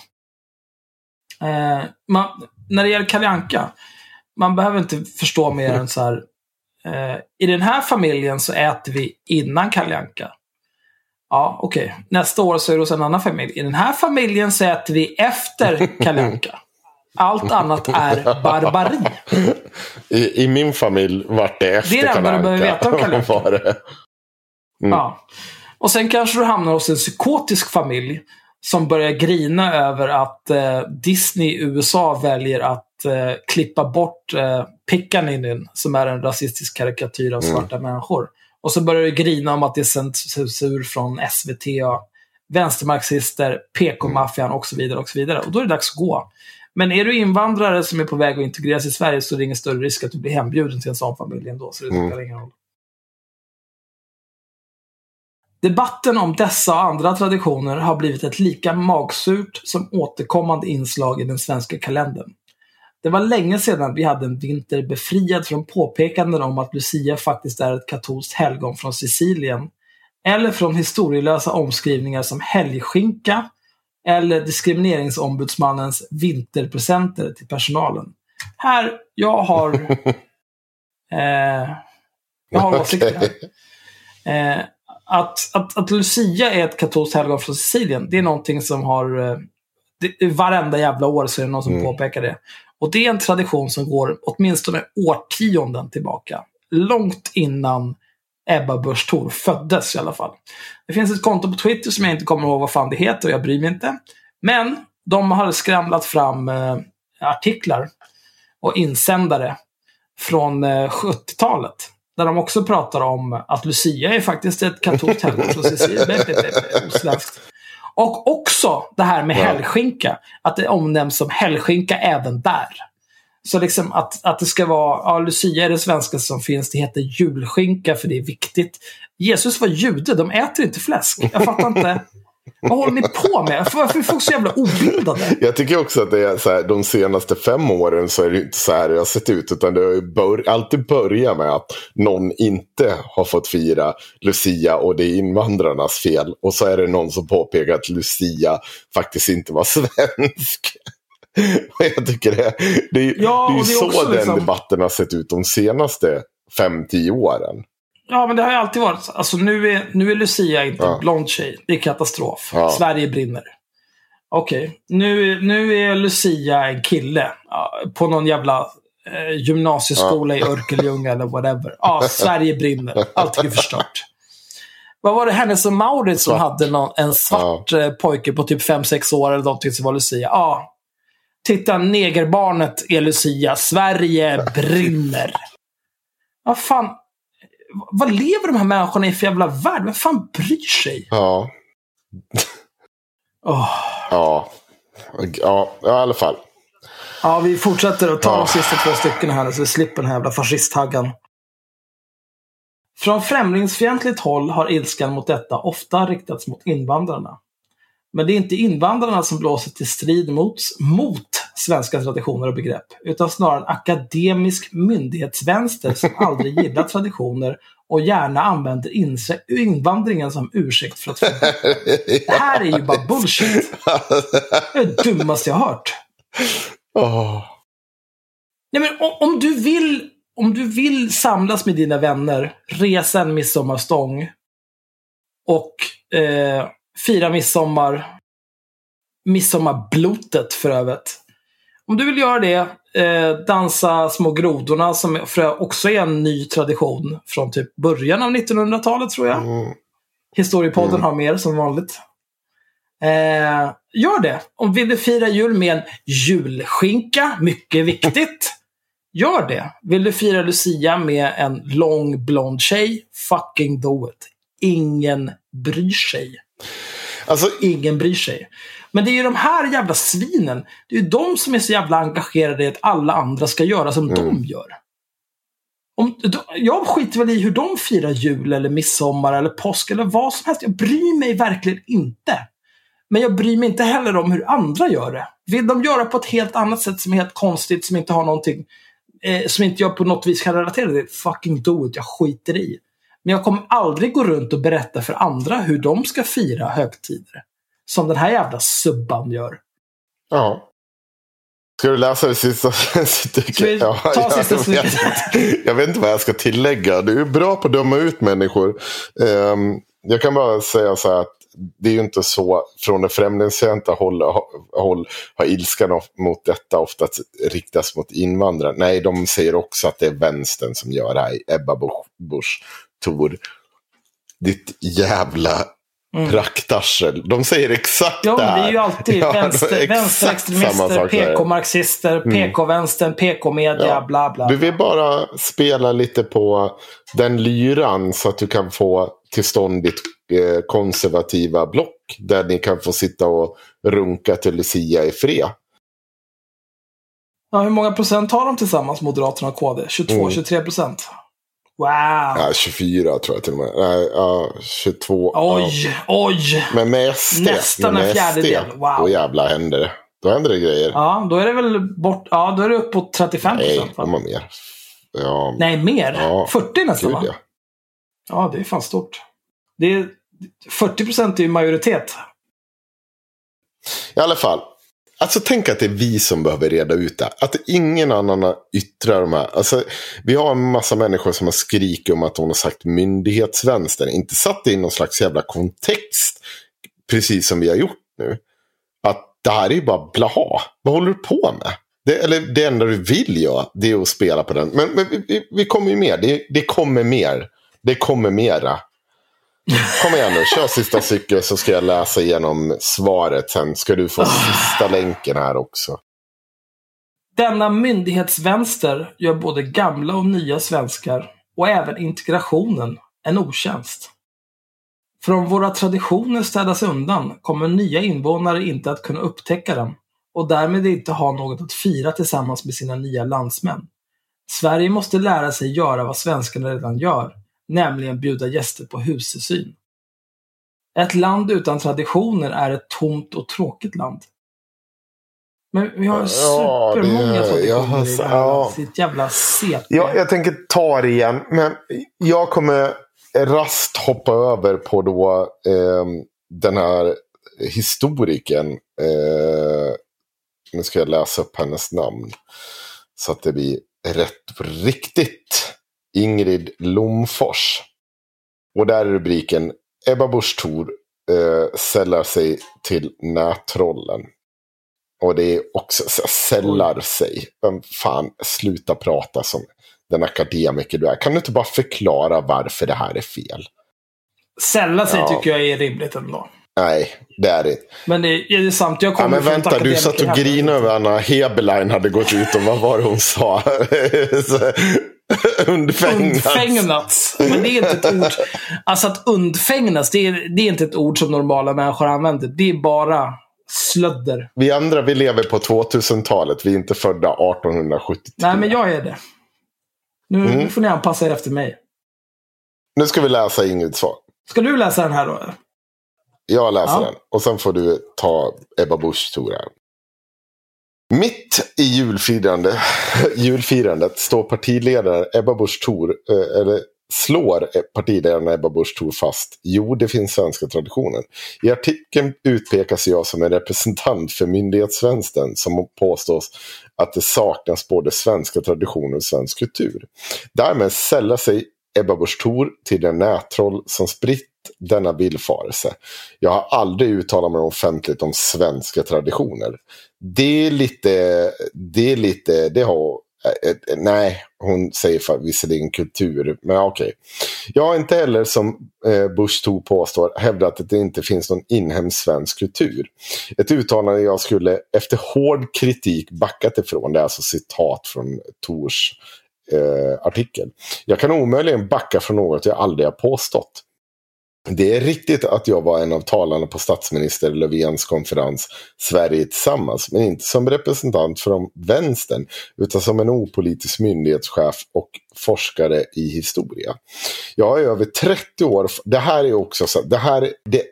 Eh, man, när det gäller Kalle Anka, man behöver inte förstå mer än så här. Eh, I den här familjen så äter vi innan Kalle Anka. Ja, okej. Nästa år så är det hos en annan familj. I den här familjen så äter vi efter Kalle Anka. [LAUGHS] Allt annat är barbari. [LAUGHS] I, I min familj vart det efter Det är det enda du behöver veta om Kalle [LAUGHS] Anka. Mm. Ja. Och sen kanske du hamnar hos en psykotisk familj som börjar grina över att eh, Disney i USA väljer att eh, klippa bort eh, Pickaninny, som är en rasistisk karikatyr av Mm. svarta människor. Och så börjar du grina om att det är censur från SVT och vänstermarxister, PK-maffian och så vidare. Och så vidare. Och då är det dags att gå. Men är du invandrare som är på väg att integreras i Sverige så är det ingen större risk att du blir hembjuden till en sån familj ändå. Så det spelar Mm. ingen roll. Debatten om dessa och andra traditioner har blivit ett lika magsurt som återkommande inslag i den svenska kalendern. Det var länge sedan vi hade en vinter befriad från påpekanden om att Lucia faktiskt är ett katolskt helgon från Sicilien. Eller från historielösa omskrivningar som helgskinka eller diskrimineringsombudsmannens vinterpresenter till personalen. Här, jag har... [LAUGHS] Eh, jag har åsikter här. Eh, att, att, att Lucia är ett katolskt helgon från Sicilien, det är någonting som har... Eh, det, varenda jävla år så är det någon som Mm. påpekar det. Och det är en tradition som går åtminstone årtionden tillbaka. Långt innan Ebba Busch Thor föddes i alla fall. Det finns ett konto på Twitter som jag inte kommer ihåg vad fan det heter och jag bryr mig inte. Men de har skramlat fram eh, artiklar och insändare från eh, 70-talet. Där de också pratar om att Lucia är faktiskt ett katolskt helgon från Sicilien. Och också det här med helgskinka. Att det omnämns som helgskinka även där. Så liksom att, att det ska vara, ja, Lucia är det svenska som finns, det heter julskinka för det är viktigt. Jesus var jude, de äter inte fläsk. Jag fattar inte. [LAUGHS] Vad håller ni på med? Varför är folk så jävla obildade? Jag tycker också att det är så här, de senaste fem åren så är det inte så här det har sett ut. Utan det har bör, alltid börjat med att någon inte har fått fira Lucia och det är invandrarnas fel. Och så är det någon som påpekar att Lucia faktiskt inte var [LAUGHS] svensk. [LAUGHS] Jag tycker det, det, är- Ja, det är ju det är så den liksom- debatten har sett ut de senaste fem, tio åren. Ja, men det har ju alltid varit så. Alltså nu är, nu är Lucia inte Ja. blond tjej. Det är katastrof. Ja. Sverige brinner. Okej, nu, nu är Lucia en kille. Ja, på någon jävla eh, gymnasieskola i Örkelljunga eller whatever. Ja, [LAUGHS] Sverige brinner. Allting är förstört. Vad var det Hennes och Mauritz som hade någon, en svart eh, pojke på typ 5-6 år eller någonting som var Lucia? Ja. Titta, negerbarnet är Lucia. Sverige brinner. Vad fan. Vad lever de här människorna i för jävla värld? Vem fan bryr sig? Ja, ja, ja, ja i alla fall. Ja, vi fortsätter att ta Ja. de sista två stycken här nu så vi slipper den här jävla fascisthaggan. Från främlingsfientligt håll har ilskan mot detta ofta riktats mot invandrarna. Men det är inte invandrarna som blåser till strid mot, mot svenska traditioner och begrepp, utan snarare en akademisk myndighetsvänster som aldrig gillar traditioner och gärna använder invandringen som ursäkt för att. Det här är ju bara bullshit. Det är det dummaste jag har hört. Nej, men om, om, du vill, om du vill samlas med dina vänner, resa en midsommarstång och eh, fira midsommar, midsommarblotet för övrigt. Om du vill göra det, eh, dansa Små grodorna som också är en ny tradition från typ början av 1900-talet tror jag. Mm. Historiepodden Mm. har mer som vanligt. Eh, gör det. Om vill du fira jul med en julskinka, mycket viktigt. [LAUGHS] Gör det. Vill du fira Lucia med en lång blond tjej, fucking do it. Ingen bryr sig. Alltså, Ingen bryr sig. Men det är ju de här jävla svinen. Det är ju de som är så jävla engagerade i att alla andra ska göra som de gör. Om, jag skiter väl i hur de firar jul eller midsommar eller påsk eller vad som helst. Jag bryr mig verkligen inte. Men jag bryr mig inte heller om hur andra gör det. Vill de göra på ett helt annat sätt som är helt konstigt, som inte har någonting, eh, som inte jag på något vis kan relatera till, fucking do it, jag skiter i. Men jag kommer aldrig gå runt och berätta för andra hur de ska fira högtider. Som den här jävla subban gör. ja. Ska du läsa det sista [LAUGHS] stycket? Vi ta sista jag, stycket? jag, [LAUGHS] jag vet inte vad jag ska tillägga. Du är bra på att döma ut människor. Ehm, jag kan bara säga så här att det är ju inte så från det främlingsfientliga håll, håll har ilskan mot detta ofta riktas mot invandrare. Nej, de säger också att det är vänstern som gör det här. Ebba Busch, Busch Thor. Ditt jävla Praktarsel. De säger exakt Ja, det här. det är ju alltid Ja, vänster, vänsterextremister. PK-marxister, PK-vänstern, PK-media, Ja. bla bla. Du vill bara spela lite på den lyran så att du kan få till stånd ditt eh, konservativa block. Där ni kan få sitta och runka till Lucia i fred. Ja, hur många procent har de tillsammans, Moderaterna och KD? 22-23 procent? Wow! Ja, 24 tror jag till och med. Nej, ja, 22. ja. Oj, oj! Men med SD. Nästan en fjärdedel. SD, Wow. Då jävlar händer det. Då händer det grejer. Ja, då är det väl bort... Ja, då är det uppåt 35 Nej, procent. de har mer. Ja, Nej, mer? Ja, 40 nästan, va? ja. Ja, det är fan stort. Det är, 40 procent är ju majoritet. I alla fall. Alltså tänk att det är vi som behöver reda ut det. Att ingen annan yttrar de här. Alltså, vi har en massa människor som har skrikit om att hon har sagt myndighetsvänster. Inte satt det i någon slags jävla kontext. Precis som vi har gjort nu. Att det här är ju bara blaha. Vad håller du på med? Det, eller det enda du vill göra, det är att spela på den. Men, men vi, vi, vi kommer ju mer. Det, det kommer mer. Det kommer mera. Kom igen nu, kör sista stycket så ska jag läsa igenom svaret. Sen ska du få sista länken här också. Denna myndighetsvänster gör både gamla och nya svenskar och även integrationen en otjänst. För om våra traditioner städas undan kommer nya invånare inte att kunna upptäcka dem och därmed inte ha något att fira tillsammans med sina nya landsmän. Sverige måste lära sig göra vad svenskarna redan gör, nämligen bjuda gäster på husesyn. Ett land utan traditioner är ett tomt och tråkigt land. Men vi har Ja, supermånga det- traditioner i det här ja. sitt jävla CP. Ja, jag tänker ta det igen. Men jag kommer rast hoppa över på då eh, den här historikern. Eh, nu ska jag läsa upp hennes namn. Så att det blir rätt riktigt. Ingrid Lomfors. Och där är rubriken Ebba Busch Thor eh, sällar sig till nättrollen. Och det är också så sällar sig. Men fan, sluta prata som den akademiker du är. Kan du inte bara förklara varför det här är fel? Sälla sig Ja. tycker jag är rimligt ändå. Nej, det är det inte. Men det är, det sant, jag Ja, kommer men från ett vänta, du satt och grinade över Anna Heberlein hade gått ut och vad var det hon sa? [LAUGHS] [LAUGHS] Undfägnas. Undfägnas. Men det är inte ett ord. Alltså att undfägnas, det är, det är inte ett ord som normala människor använder. Det är bara slödder. Vi andra, vi lever på 2000-talet. Vi är inte födda 1873. Nej, men jag är det. Nu, Mm. får ni anpassa er efter mig. Nu ska vi läsa Ingrids svar. Ska du läsa den här då? Jag läser Ja. den. Och sen får du ta Ebba Busch Thor. Mitt i julfirande, [LAUGHS] julfirandet står partiledaren Ebba Busch Thor, eh, eller slår partiledaren Ebba Busch Thor fast. Jo, det finns svenska traditioner. I artikeln utpekas jag som en representant för myndighetsvänstern som påstås att det saknas både svenska traditioner och svensk kultur. Därmed sällar sig Ebba Busch Thor till den nättroll som spritt denna villfarelse. Jag har aldrig uttalat mig offentligt om svenska traditioner. Det är lite, det är lite, det har, eh, eh, nej, hon säger för, visserligen kultur, men okej. Jag har inte heller som eh, Bush Thor påstår hävdat att det inte finns någon inhemsk svensk kultur. Ett uttalande jag skulle efter hård kritik backat ifrån, det är alltså citat från Tors eh, artikel. Jag kan omöjligen backa från något jag aldrig har påstått. Det är riktigt att jag var en av talarna på statsminister Löfvens konferens Sverige tillsammans, men inte som representant från vänstern, utan som en opolitisk myndighetschef och forskare i historia. Jag har över 30 år, det här är också så, det här, det,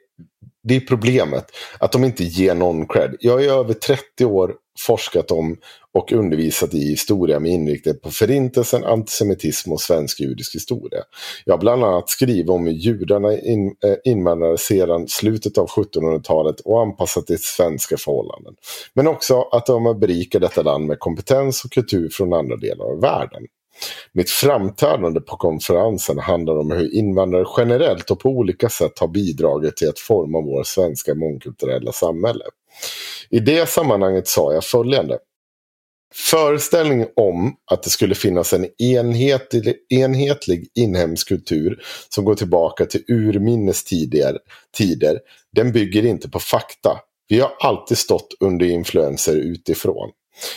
det är problemet, att de inte ger någon cred. Jag är över 30 år forskat om och undervisat i historia med inriktning på förintelsen, antisemitism och svensk judisk historia. Jag har bland annat skrivit om hur judarna in, eh, invandrade sedan slutet av 1700-talet och anpassat till svenska förhållanden. Men också att de har berikat detta land med kompetens och kultur från andra delar av världen. Mitt framträdande på konferensen handlar om hur invandrare generellt och på olika sätt har bidragit till att forma vår svenska mångkulturella samhälle. I det sammanhanget sa jag följande. Föreställningen om att det skulle finnas en enhetlig, enhetlig inhemsk kultur som går tillbaka till urminnes tider, tider, den bygger inte på fakta. Vi har alltid stått under influenser utifrån.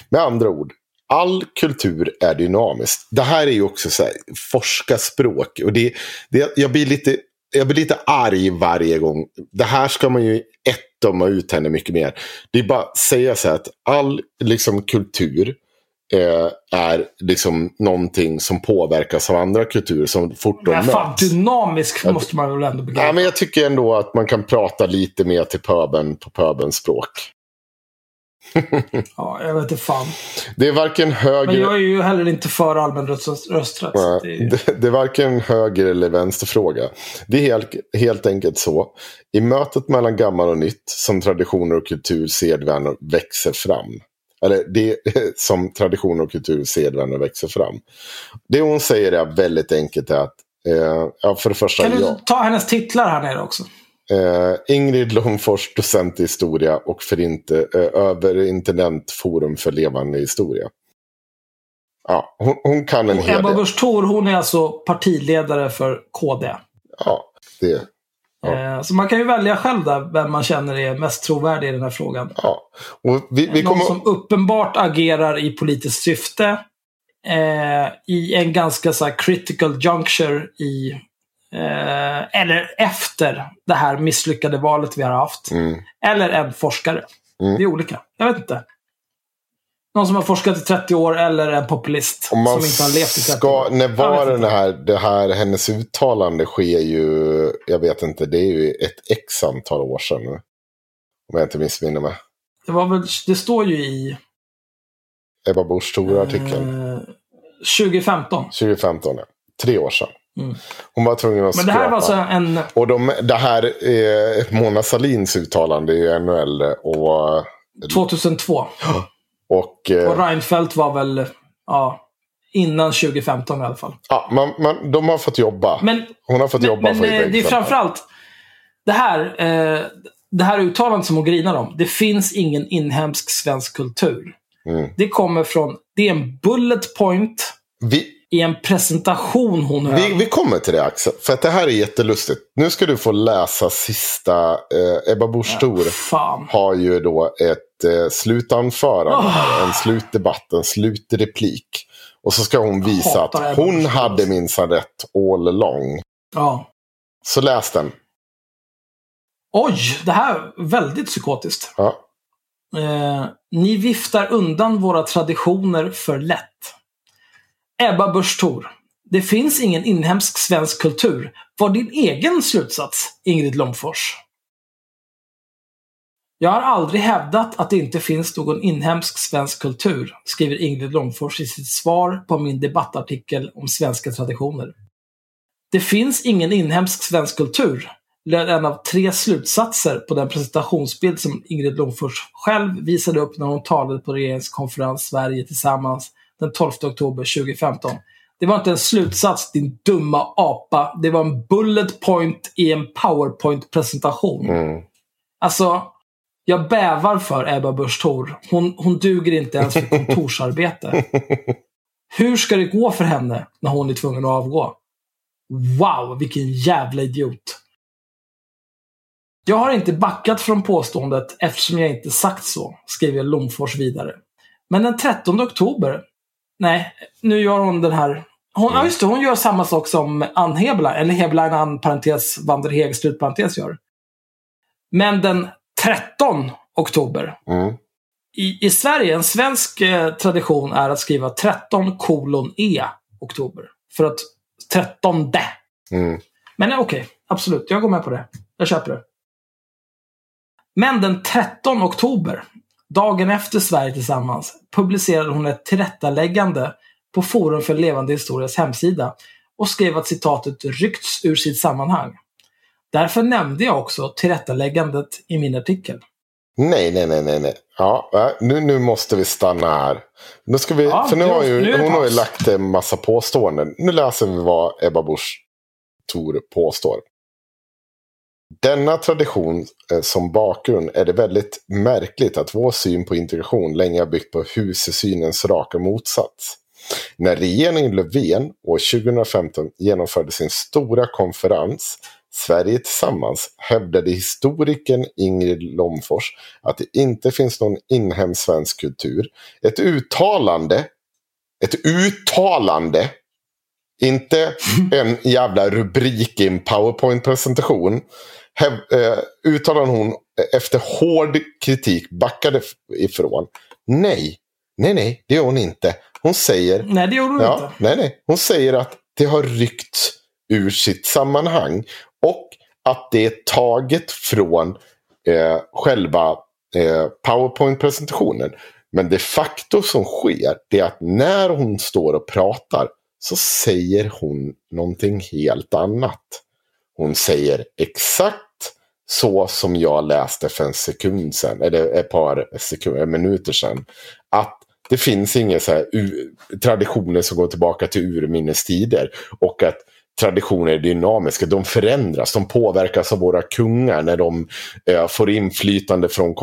Med andra ord, all kultur är dynamisk. Det här är ju också så här, forskarspråk. Och det, det, jag, blir lite, jag blir lite arg varje gång. Det här ska man ju ett döma ut henne mycket mer. Det är bara att säga så här att all liksom, kultur eh, är liksom någonting som påverkas av andra kulturer som fort de Men fan, möts. dynamisk måste man väl ändå begripa. Ja, men jag tycker ändå att man kan prata lite mer till pöben på pöbens språk. [LAUGHS] Ja, jag vet inte fan. Det är varken höger... Men jag är ju heller inte för allmän röst- rösträtt. Nej, Det är det, det är varken höger eller vänsterfråga. Det är helt, helt enkelt så. I mötet mellan gammal och nytt som traditioner och kultur, sedvänner växer fram. Eller det [LAUGHS] som traditioner och kultur, sedvänner växer fram. Det hon säger är väldigt enkelt är att, eh, ja, för det första, Kan du ja, ta hennes titlar här nere också? Eh, Ingrid Långfors, docent i historia och för inte, eh, överintendentforum för levande historia. Ja, hon, hon kan en hel Ebba del. Busch Thor, hon är alltså partiledare för KD. Ja, det, Ja. Eh, Så man kan ju välja själv där vem man känner är mest trovärdig i den här frågan. ja. Vi, vi Någon kommer... som uppenbart agerar i politiskt syfte. Eh, I en ganska så critical juncture i... Eh, eller efter det här misslyckade valet vi har haft. Mm. Eller en forskare. Mm. Det är olika. Jag vet inte. Någon som har forskat i 30 år eller en populist som inte har levt i 30 ska, år. när var den inte. här, det här, hennes uttalande sker ju, jag vet inte, det är ju ett x antal år sedan nu. Om jag inte missminner mig. Det, var väl, det står ju i Ebba Busch Thor-artikeln. eh, 2015. 2015, ja. Tre år sedan. Mm. Hon var tvungen att Men det här var skrapa. alltså en... Och de, det här, eh, Mona Salins uttalande är ju ännu äldre. Och, 2002. och, eh, Och Reinfeldt var väl ja, innan 2015 i alla fall. ja, man, man, de har fått jobba. Men, Hon har fått men, jobba men för eh, det är exempel. framförallt det här, eh, det här uttalandet som hon grinar om. Det finns ingen inhemsk svensk kultur. Mm. Det kommer från, det är en bullet point Vi, i en presentation hon höll. Vi, vi kommer till det Axel, för att det här är jättelustigt. Nu ska du få läsa sista. Eh, Ebba Busch Fan. har ju då ett eh, slutanförande, Oh. här, en slutdebatt, en slutreplik. Och så ska hon visa att Ebba hon Busch hade minsann rätt all along. Ja. Så läs den. Oj, det här är väldigt psykotiskt. Ja. Eh, ni viftar undan våra traditioner för lätt. Ebba Busch Thor. Det finns ingen inhemsk svensk kultur. Var din egen slutsats, Ingrid Långfors? Jag har aldrig hävdat att det inte finns någon inhemsk svensk kultur, skriver Ingrid Långfors i sitt svar på min debattartikel om svenska traditioner. Det finns ingen inhemsk svensk kultur, löd en av tre slutsatser på den presentationsbild som Ingrid Långfors själv visade upp när hon talade på regeringskonferens Sverige tillsammans den 12 oktober 2015. Det var inte en slutsats, din dumma apa. Det var en bullet point i en powerpoint-presentation. Mm. Alltså, jag bävar för Ebba Busch Thor. Hon, hon duger inte ens för kontorsarbete. [LAUGHS] Hur ska det gå för henne när hon är tvungen att avgå? Wow, vilken jävla idiot. Jag har inte backat från påståendet eftersom jag inte sagt så, skriver Lomfors vidare. Men den 13 oktober, nej, nu gör hon den här hon, ja, just det, hon gör samma sak som Ann Heberlein, eller Heberlein, Ann, parentes, Wanderheg, slutparentes gör. Men den 13 oktober, Mm. i, i Sverige, en svensk eh, tradition är att skriva 13 kolon E oktober. För att 13 det. Mm. Men eh, okej, absolut. Jag går med på det. Jag köper det. Men den 13 oktober, dagen efter Sverige tillsammans, publicerade hon ett tillrättaläggande på Forum för levande historias hemsida och skrev att citatet ryckts ur sitt sammanhang. Därför nämnde jag också tillrättaläggandet i min artikel. Nej, nej, nej, nej, nej. Ja, nu, nu måste vi stanna här. Nu ska vi, Ja, för nu har ju, nu hon har ju lagt en massa påståenden. Nu läser vi vad Ebba Busch Thor påstår. Denna tradition eh, som bakgrund är det väldigt märkligt att vår syn på integration länge har byggt på husesynens raka motsats. När regeringen Löfven år 2015 genomförde sin stora konferens Sverige tillsammans hävdade historikern Ingrid Lomfors att det inte finns någon inhemsk svensk kultur. Ett uttalande, ett uttalande, inte en jävla rubrik i en powerpoint-presentation, uttalade hon efter hård kritik backade ifrån. Nej, nej, nej, det gör hon inte. Hon säger Nej, det gjorde hon Ja, inte. nej, nej. Hon säger att det har ryckts ur sitt sammanhang. Och att det är taget från eh, själva eh, PowerPoint-presentationen. Men de facto som sker, det är att när hon står och pratar så säger hon någonting helt annat. Hon säger exakt så som jag läste för en sekund sedan, eller ett par sekund, minuter sedan. Att det finns inga så här traditioner som går tillbaka till urminnes tider. Och att traditioner är dynamiska, de förändras, de påverkas av våra kungar när de eh, får inflytande från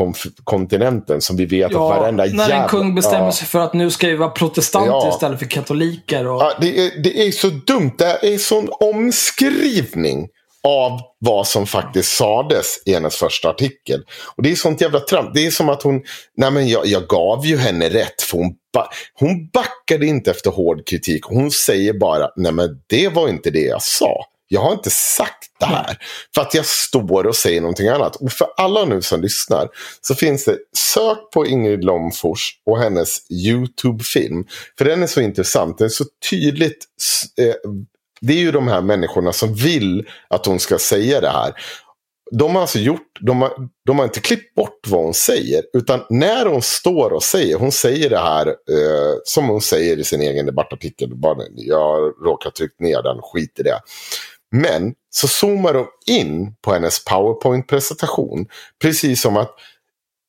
kontinenten. Som vi vet att Ja, varenda när en jävla... kung bestämmer Ja. sig för att nu ska vi vara protestanter Ja. istället för katoliker. Och... Ja, det, är, det är så dumt. Det är sån omskrivning av vad som faktiskt sades i hennes första artikel. Och det är sånt jävla tramp. Det är som att hon, nej men jag, jag gav ju henne rätt. För hon, ba, hon backade inte efter hård kritik. Hon säger bara, nej men det var inte det jag sa. Jag har inte sagt det här. För att jag står och säger någonting annat. Och för alla nu som lyssnar så finns det, sök på Ingrid Lomfors och hennes YouTube-film. För den är så intressant. Den är så tydligt. Eh, det är ju de här människorna som vill att hon ska säga det här. De har alltså gjort, de har, de har inte klippt bort vad hon säger. Utan när hon står och säger, hon säger det här eh, som hon säger i sin egen debattartikel. Bara, jag råkar tryckt ner den, skit i det. Men så zoomar de in på hennes powerpoint-presentation. Precis som att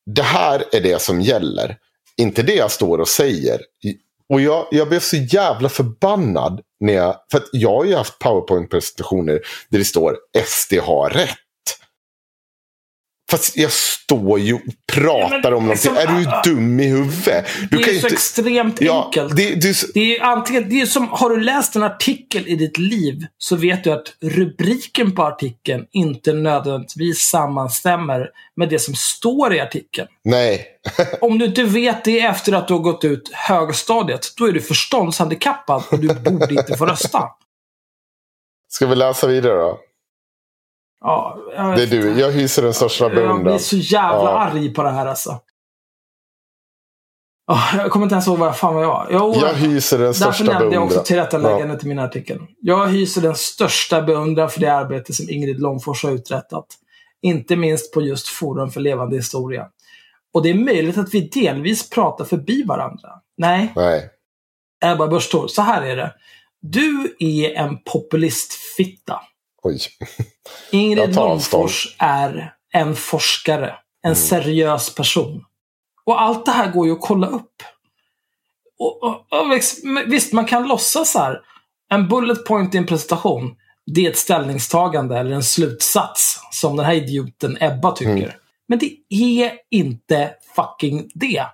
det här är det som gäller. Inte det jag står och säger. Och jag, jag blev så jävla förbannad. När jag, för att jag har ju haft powerpoint-presentationer där det står SD har rätt. Fast jag står ju och pratar men om någonting. som- är du dum i huvudet? Du det är ju så extremt Ja, enkelt. det, det, Det är antingen, det är som, har du läst en artikel i ditt liv så vet du att rubriken på artikeln inte nödvändigtvis sammanstämmer med det som står i artikeln. nej. [LAUGHS] Om du inte vet det efter att du har gått ut högstadiet, då är du förståndshandikappad och du borde inte få rösta. Ska vi läsa vidare då? Ja, jag, Det är du. Jag hyser den största jag blir beundran. så jävla Ja. arg på det här alltså. Oh, jag kommer inte ens ihåg vad fan jag var. Jo, Jag hyser den Därför största nämnde jag beundran. också tillrättaläggandet i min artikel. Jag hyser den största beundran för det arbete som Ingrid Lomfors har uträttat. Inte minst på just Forum för levande historia. Och det är möjligt att vi delvis pratar förbi varandra. Nej, Nej. Ebba Busch så här är det. Du är en populistfitta. Oj. Ingrid. Lomfors är en forskare. En seriös person. Och allt det här går ju att kolla upp. Och, och, och visst, man kan låtsas så här. En bullet point i en presentation, det är ett ställningstagande eller en slutsats som den här idioten Ebba tycker. Men det är inte fucking det.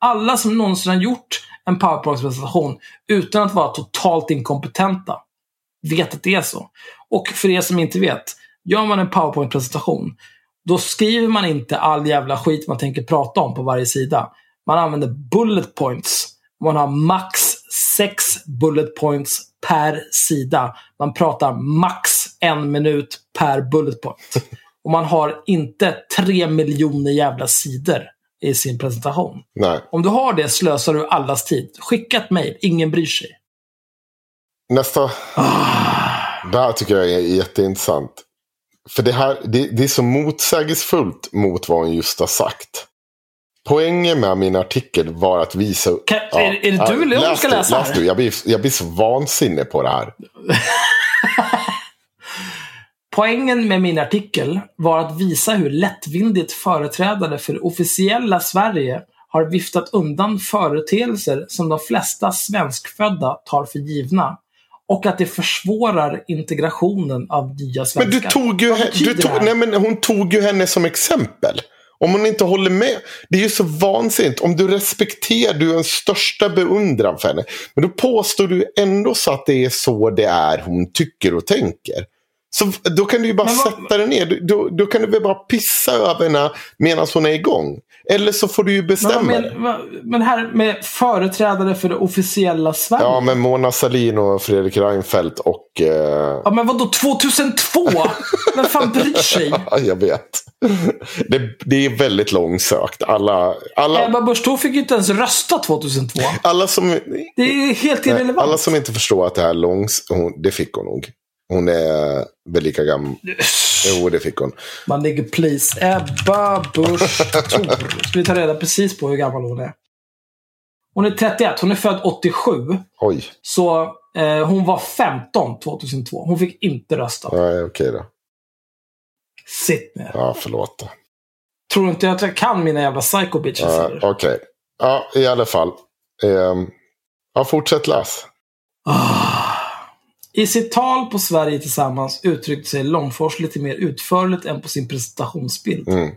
Alla som någonsin har gjort en powerpoint-presentation utan att vara totalt inkompetenta vet att det är så. Och för er som inte vet, gör man en powerpoint-presentation, då skriver man inte all jävla skit man tänker prata om på varje sida. Man använder bullet points. Man har max sex bullet points per sida. Man pratar max en minut per bullet point. Och man har inte tre miljoner jävla sidor i sin presentation. Nej. Om du har det slösar du allas tid. Skicka ett mejl, ingen bryr sig. Nästa. Det här tycker jag är jätteintressant. För det här det, det är så motsägelsefullt mot vad hon just har sagt. Poängen med min artikel var att visa... Kan- är- är det du eller jag som ska läsa läs du. Jag, blir, jag blir så vansinnig på det här. [LAUGHS] Poängen med min artikel var att visa hur lättvindigt företrädare för det officiella Sverige har viftat undan företeelser som de flesta svenskfödda tar för givna och att det försvårar integrationen av nya Men svenskar. du tog ju, du tog, nej, men hon tog ju henne som exempel. Om hon inte håller med. Det är ju så vansinnigt. Om du respekterar, du är en största beundran för henne. Men då påstår du ändå så att det är så det är hon tycker och tänker. Så då kan du ju bara Men vad- sätta dig ner. Då, då kan du väl bara pissa över henne medan hon är igång. Eller så får du ju Men, bestämma men, vad- men här med företrädare för det officiella Sverige. Ja, men Mona Sahlin och Fredrik Reinfeldt och... Eh, Ja, men vadå 2002? [LAUGHS] Vem fan bryr sig? ja, jag vet. Det, det är väldigt långsökt. Alla, alla, Ebba Busch Thor fick ju inte ens rösta 2002. alla som... Det är helt irrelevant. alla som inte förstår att det här är långs... Det fick hon nog. Hon är väl lika gammal. Jo, det fick hon. Man ligger please. Ebba Busch Thor. Ska vi ta reda precis på hur gammal hon är. Hon är 31. Hon är född 87. Oj, Så eh, hon var 15 2002. Hon fick inte rösta. nej, okej då. Sitt ner. Ja, förlåt. då. Tror du inte att jag kan mina jävla psycho bitches? Ja, eller? okej. Ja, i alla fall. Ehm, ja, fortsätt läs. Ah. I sitt tal på Sverige tillsammans uttryckte sig Långfors lite mer utförligt än på sin presentationsbild. Mm.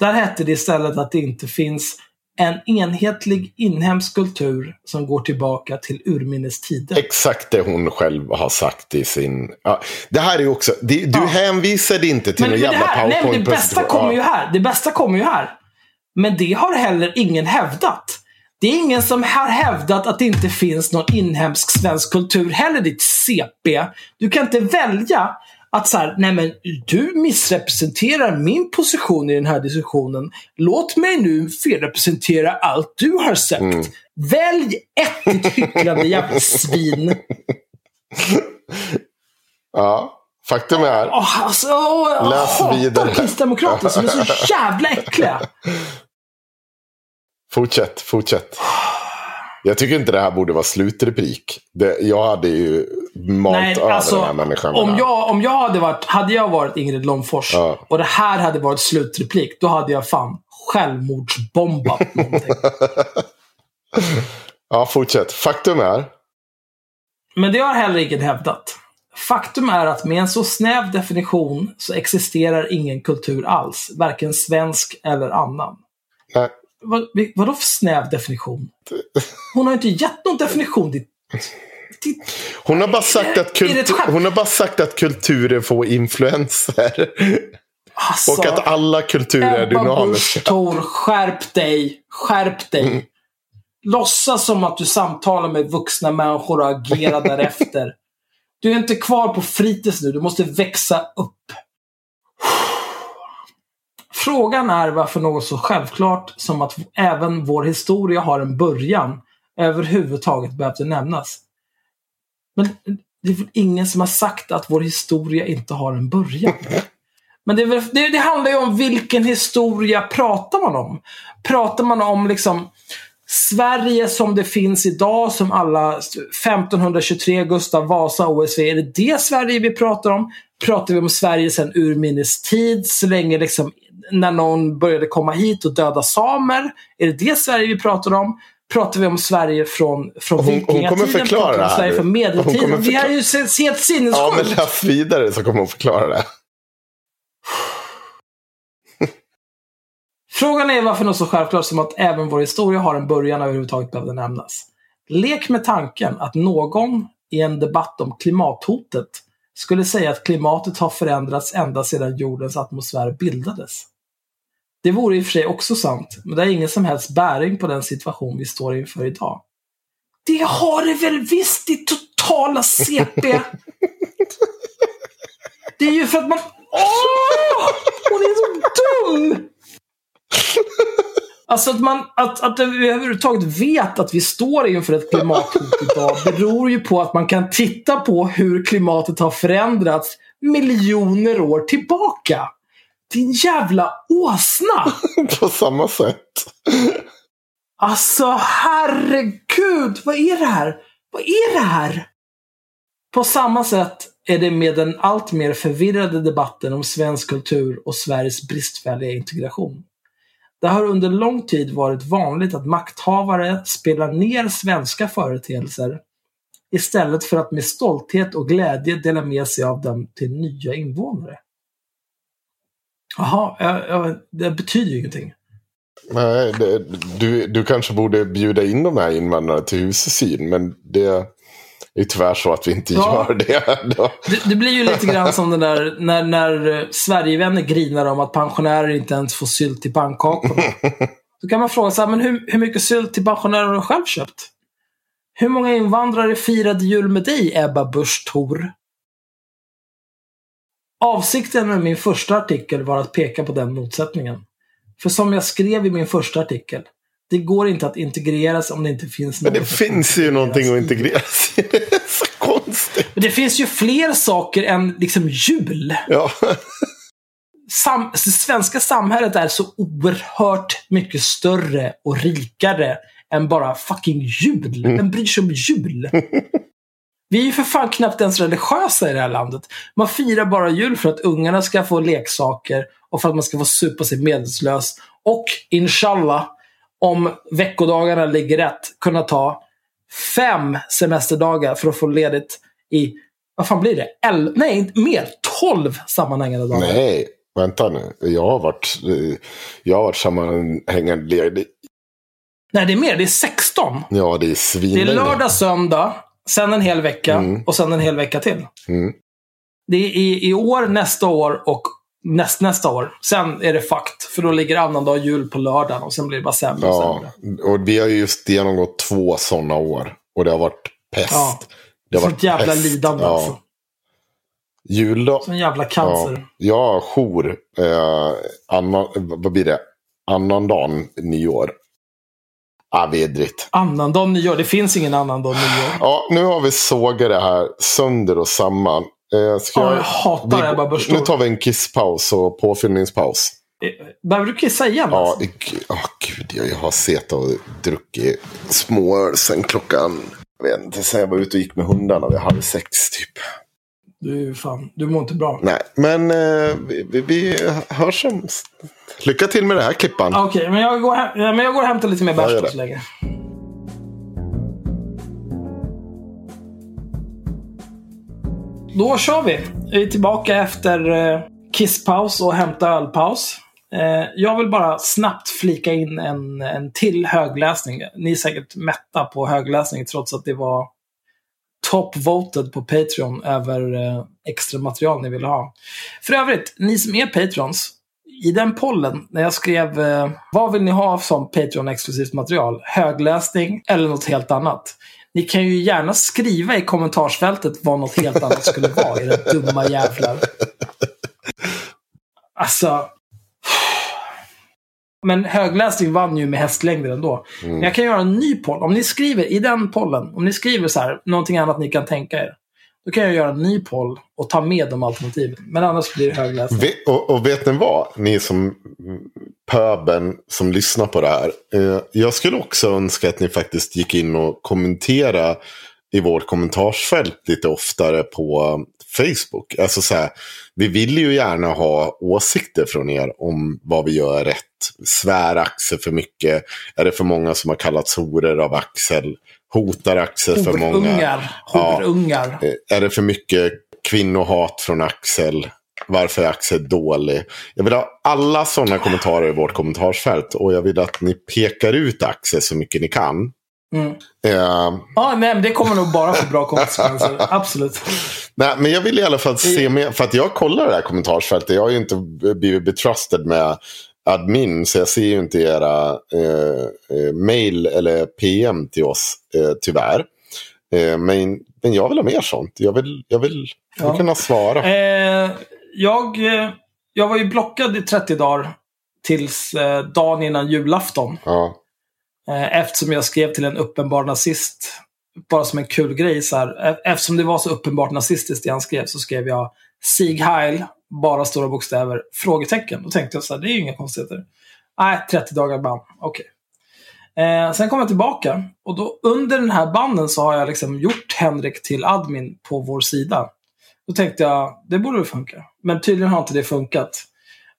Där hette det istället att det inte finns en enhetlig inhemsk kultur som går tillbaka till urminnes tider. Exakt det hon själv har sagt i sin... Ja, det här är också... Det, du Ja. hänvisade inte till Men, någon men jävla men det bästa powerpoint-presentation. kommer ju här. Det bästa kommer ju här. Men det har heller ingen hävdat. Det är ingen som har hävdat att det inte finns någon inhemsk svensk kultur heller, ditt CP. Du kan inte välja att så här, nej men du missrepresenterar min position i den här diskussionen. Låt mig nu felrepresentera allt du har sagt. Mm. Välj ett, ditt hycklande jävla svin. Ja, faktum är... Åh, alltså, jag Läs vidare. kristdemokrater som är så jävla äckliga. [LAUGHS] Fortsätt, fortsätt. Jag tycker inte det här borde vara slutreplik. Det, jag hade ju malt Nej, över alltså, den här människan. om jag, om jag hade varit, hade jag varit Ingrid Långfors Ja. och det här hade varit slutreplik, då hade jag fan självmordsbombat [LAUGHS] någonting. Ja, fortsätt. Faktum är... Men det har heller ingen hävdat. Faktum är att med en så snäv definition så existerar ingen kultur alls. Varken svensk eller annan. Nej, Vad, vadå för snäv definition? Hon har inte gett någon definition. Det, det, hon, har bara sagt att kultur, hon har bara sagt att kulturer får influenser. alltså, Och att alla kulturer är dynamiska. Thor, skärp dig. Skärp dig. Mm. Låtsas som att du samtalar med vuxna människor och agerar [LAUGHS] därefter. Du är inte kvar på fritids nu. Du måste växa upp. Frågan är varför något så självklart som att även vår historia har en början överhuvudtaget behövde nämnas. Men det är väl ingen som har sagt att vår historia inte har en början? [LAUGHS] Men det, väl, det, det handlar ju om vilken historia pratar man om. Pratar man om liksom Sverige som det finns idag, som alla 1523, Gustav Vasa, OSV. Är det det Sverige vi pratar om? Pratar vi om Sverige sedan urminnes tid, så länge liksom när någon började komma hit och döda samer? Är det det Sverige vi pratar om? Pratar vi om Sverige från, från Hon- hon kommer vikingatiden? förklara Pratar vi om Sverige från medeltiden? här är ju helt Ja, sinnessjukt. men läs vidare så kommer hon förklara det. [SIGHS] Frågan är varför något så självklart som att även vår historia har en början överhuvudtaget behövde nämnas. Lek med tanken att någon i en debatt om klimathotet skulle säga att klimatet har förändrats ända sedan jordens atmosfär bildades. Det vore i och för sig också sant, men det har ingen som helst bäring på den situation vi står inför idag. Det har det väl visst i totala CP! [LAUGHS] Det är ju för att man... Åh! Hon är så dum! [LAUGHS] Alltså att, man, att, att vi överhuvudtaget vet att vi står inför ett klimathot [LAUGHS] idag beror ju på att man kan titta på hur klimatet har förändrats miljoner år tillbaka. Din jävla åsna! [LAUGHS] På samma sätt. Alltså herregud, vad är det här? Vad är det här? På samma sätt är det med den allt mer förvirrade debatten om svensk kultur och Sveriges bristfälliga integration. Det har under lång tid varit vanligt att makthavare spelar ner svenska företeelser istället för att med stolthet och glädje dela med sig av dem till nya invånare. Jaha, det betyder ju ingenting. Nej, det, du, du kanske borde bjuda in de här invandrarna till husesyn, Men det är tyvärr så att vi inte Ja. gör det. Det, det blir ju lite grann som den där när, när eh, Sverigevänner grinar om att pensionärer inte ens får sylt till pannkakorna. [LAUGHS] Då kan man fråga sig, men hur, hur mycket sylt till pensionärer har du själv köpt? Hur många invandrare firade jul med dig, Ebba Busch Thor? Avsikten med min första artikel var att peka på den motsättningen. För som jag skrev i min första artikel, det går inte att integreras om det inte finns Men det något finns ju någonting att integreras i. [LAUGHS] Det är så konstigt. Men det finns ju fler saker än liksom jul. Ja. sam det svenska samhället är så oerhört mycket större och rikare än bara fucking jul. Vem bryr sig om jul? [LAUGHS] Vi är ju för fan knappt ens religiösa i det här landet. Man firar bara jul för att ungarna ska få leksaker och för att man ska få supa sig medvetslös. Och inshallah, om veckodagarna ligger rätt, kunna ta fem semesterdagar för att få ledigt i, vad fan blir det? El nej, inte mer. Tolv sammanhängande dagar. Nej, vänta nu. Jag har varit, jag har varit sammanhängande ledig. Nej, det är mer. Det är 16. Ja, det är Det är lördag, söndag, sen en hel vecka Mm. och sen en hel vecka till. Mm. Det är i, i år, nästa år och näst, nästa år. Sen är det fakt. För då ligger annandag jul på lördagen och sen blir det bara sämre och Ja, sämre. och vi har ju just genomgått två sådana år. Och det har varit pest. Ja. Det har Sånt varit jävla pest. lidande ja. alltså. Juldag. Sån jävla Ja. cancer. Jag har jour. Eh, annan, vad blir det? Annandagen nyår. Ah, vidrigt. Annandag nyår. Det finns ingen annandag nyår. Ja, nu har vi sågat det här sönder och samman. Eh, ska Ja, jag hatar Ebba Busch Nu tar vi en kisspaus och påfyllningspaus. Eh, Behöver du kissa igen? Ja, oh, gud, jag jag har sett och druckit småöl sen klockan, jag vet inte, sen jag var ute och gick med hundarna vid halv sex typ. Du, fan, du mår inte bra. Nej, men eh, vi, vi, vi hörs om... Lycka till med det här Klippan. Okej, men, jag går hem, ja, men jag går och hämtar lite mer bärs så länge. Då kör vi. Vi är tillbaka efter eh, kisspaus och hämta ölpaus. Eh, jag vill bara snabbt flika in en, en till högläsning. Ni är säkert mätta på högläsning trots att det var top voted på Patreon över eh, extra material ni ville ha. För övrigt, ni som är Patrons, i den pollen, när jag skrev eh, vad vill ni ha som Patreon-exklusivt material? Högläsning eller något helt annat? Ni kan ju gärna skriva i kommentarsfältet vad något helt annat skulle vara, era dumma jävlar. Alltså... Men högläsning vann ju med hästlängder ändå. Mm. Men jag kan göra en ny poll. Om ni skriver i den pollen, om ni skriver så här, någonting annat ni kan tänka er. Då kan jag göra en ny poll och ta med de alternativen. Men annars blir det högläsning. Ve- och, och vet ni vad? Ni som mm, pöben som lyssnar på det här. Eh, jag skulle också önska att ni faktiskt gick in och kommentera i vårt kommentarsfält lite oftare på um, Facebook. Alltså så här, vi vill ju gärna ha åsikter från er om vad vi gör rätt. Svär Axel för mycket? Är det för många som har kallats horor av Axel? Hotar Axel för många? Horungar. Ja. Horungar. Eh, Är det för mycket kvinnohat från Axel? Varför är Axel dålig? Jag vill ha alla sådana kommentarer i vårt kommentarsfält. Och jag vill att ni pekar ut Axel så mycket ni kan. Mm. Eh, Ja, nej, men det kommer nog bara få bra konsekvenser. Absolut. nej, men jag vill i alla fall se mer. För att jag kollar det här kommentarsfältet. Jag har ju inte blivit betrusted med admin. Så jag ser ju inte era eh, eh, mail eller PM till oss. Eh, tyvärr. Eh, men, men jag vill ha mer sånt. Jag vill, jag vill, jag vill Ja. kunna svara. Eh, jag, eh, jag var ju blockad i 30 dagar tills dagen innan julafton. Ja. Eftersom jag skrev till en uppenbar nazist. Bara som en kul grej. Så här. E- Eftersom det var så uppenbart nazistiskt det han skrev så skrev jag Sieg Heil, bara stora bokstäver, frågetecken. Då tänkte jag så här, det är ju inga konstigheter. Nej, 30 dagar ban. Okej. Eh, sen kom jag tillbaka och då under den här banden så har jag liksom gjort Henrik till admin på vår sida. Då tänkte jag, det borde väl funka. Men tydligen har inte det funkat.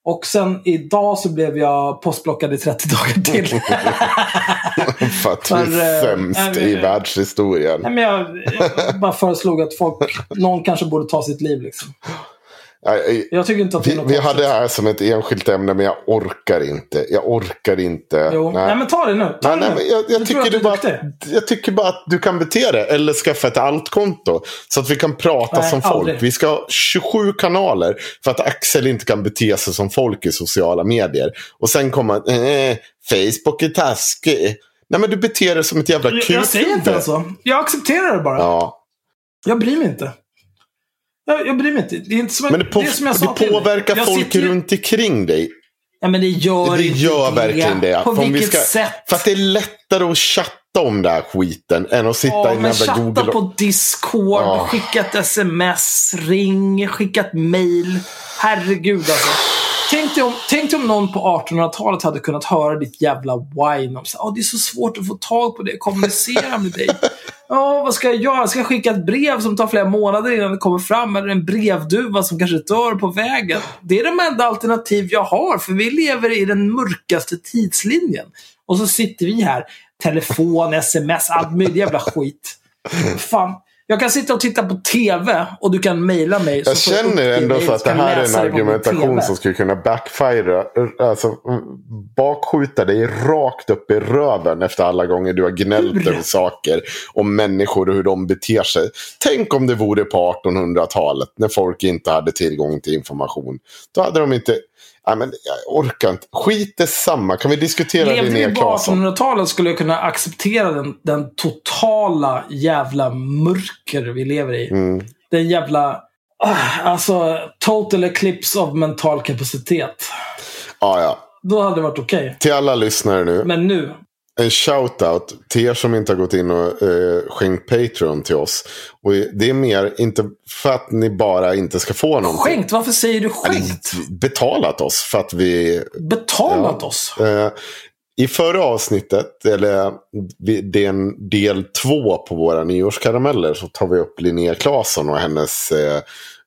Och sen idag så blev jag postblockad i 30 dagar till. [LAUGHS] För att du är eh, sämst äh, i äh, världshistorien. Nej, men jag, jag bara föreslog att folk, någon kanske borde ta sitt liv. Liksom. Nej, Jag tycker inte att det är Vi, något vi hade det här som ett enskilt ämne, men jag orkar inte. Jag orkar inte. Jo. Nej. men ta det nu. Ta Nej, det nej, nu. jag, jag, tycker du är bara, jag tycker bara att du kan bete dig. Eller skaffa ett altkonto. Så att vi kan prata Nej, som folk. aldrig. Vi ska ha 27 kanaler. För att Axel inte kan bete sig som folk i sociala medier. Och sen kommer eh, Facebook är taskig. Nej men du beter dig som ett jävla Jag, kul. jag säger inte så. Jag accepterar det bara. Ja. Jag bryr mig inte. Jag, jag bryr mig inte. Det är inte som, Men det, på, det som jag sa det påverkar Jag folk sitter runt omkring dig. Ja, men det gör Det gör det. verkligen det. På vi vilket ska- sätt? För att det är lättare att chatta om den här skiten än att sitta Ja, i en jävla chatta Google. på Discord, Ja. skicka ett sms, ring, skicka ett mail. Herregud alltså. Tänk dig, om, tänk dig om någon på 1800-talet hade kunnat höra ditt jävla whine om så, "Åh, det är så svårt att få tag på det, kommunicera med dig. [LAUGHS] Ja, vad ska jag göra? Ska jag skicka ett brev som tar flera månader innan det kommer fram? Eller en brevduva som kanske dör på vägen? Det är de enda alternativ jag har, för vi lever i den mörkaste tidslinjen. Och så sitter vi här, telefon, sms, allt möjligt jävla skit. Fan. Jag kan sitta och titta på TV och du kan mejla mig. Jag känner ändå så att det här är en argumentation som skulle kunna backfire. Alltså bakskjuta dig rakt upp i röven efter alla gånger du har gnällt över saker. Om människor och hur de beter sig. Tänk om det vore på 1800-talet när folk inte hade tillgång till information. Då hade de inte... Nej, men jag orkar inte. Skit samma. Kan vi diskutera Levde vi Linnea på Claesson? 1800-talet skulle jag kunna acceptera den, den totala jävla mörker vi lever i. Mm. Den jävla... ah, Alltså, total eclipse of mental kapacitet. Ja, ja. Då hade det varit okej. Till alla lyssnare nu. Men nu. En shout-out till er som inte har gått in och eh, skänkt Patreon till oss. Och det är mer, inte för att ni bara inte ska få någonting. Skänkt? Varför säger du skänkt? Betalat oss för att vi... Betalat Ja. oss? Eh, I förra avsnittet, eller det är en del två på våra nyårskarameller, så tar vi upp Linnea Claesson och hennes eh,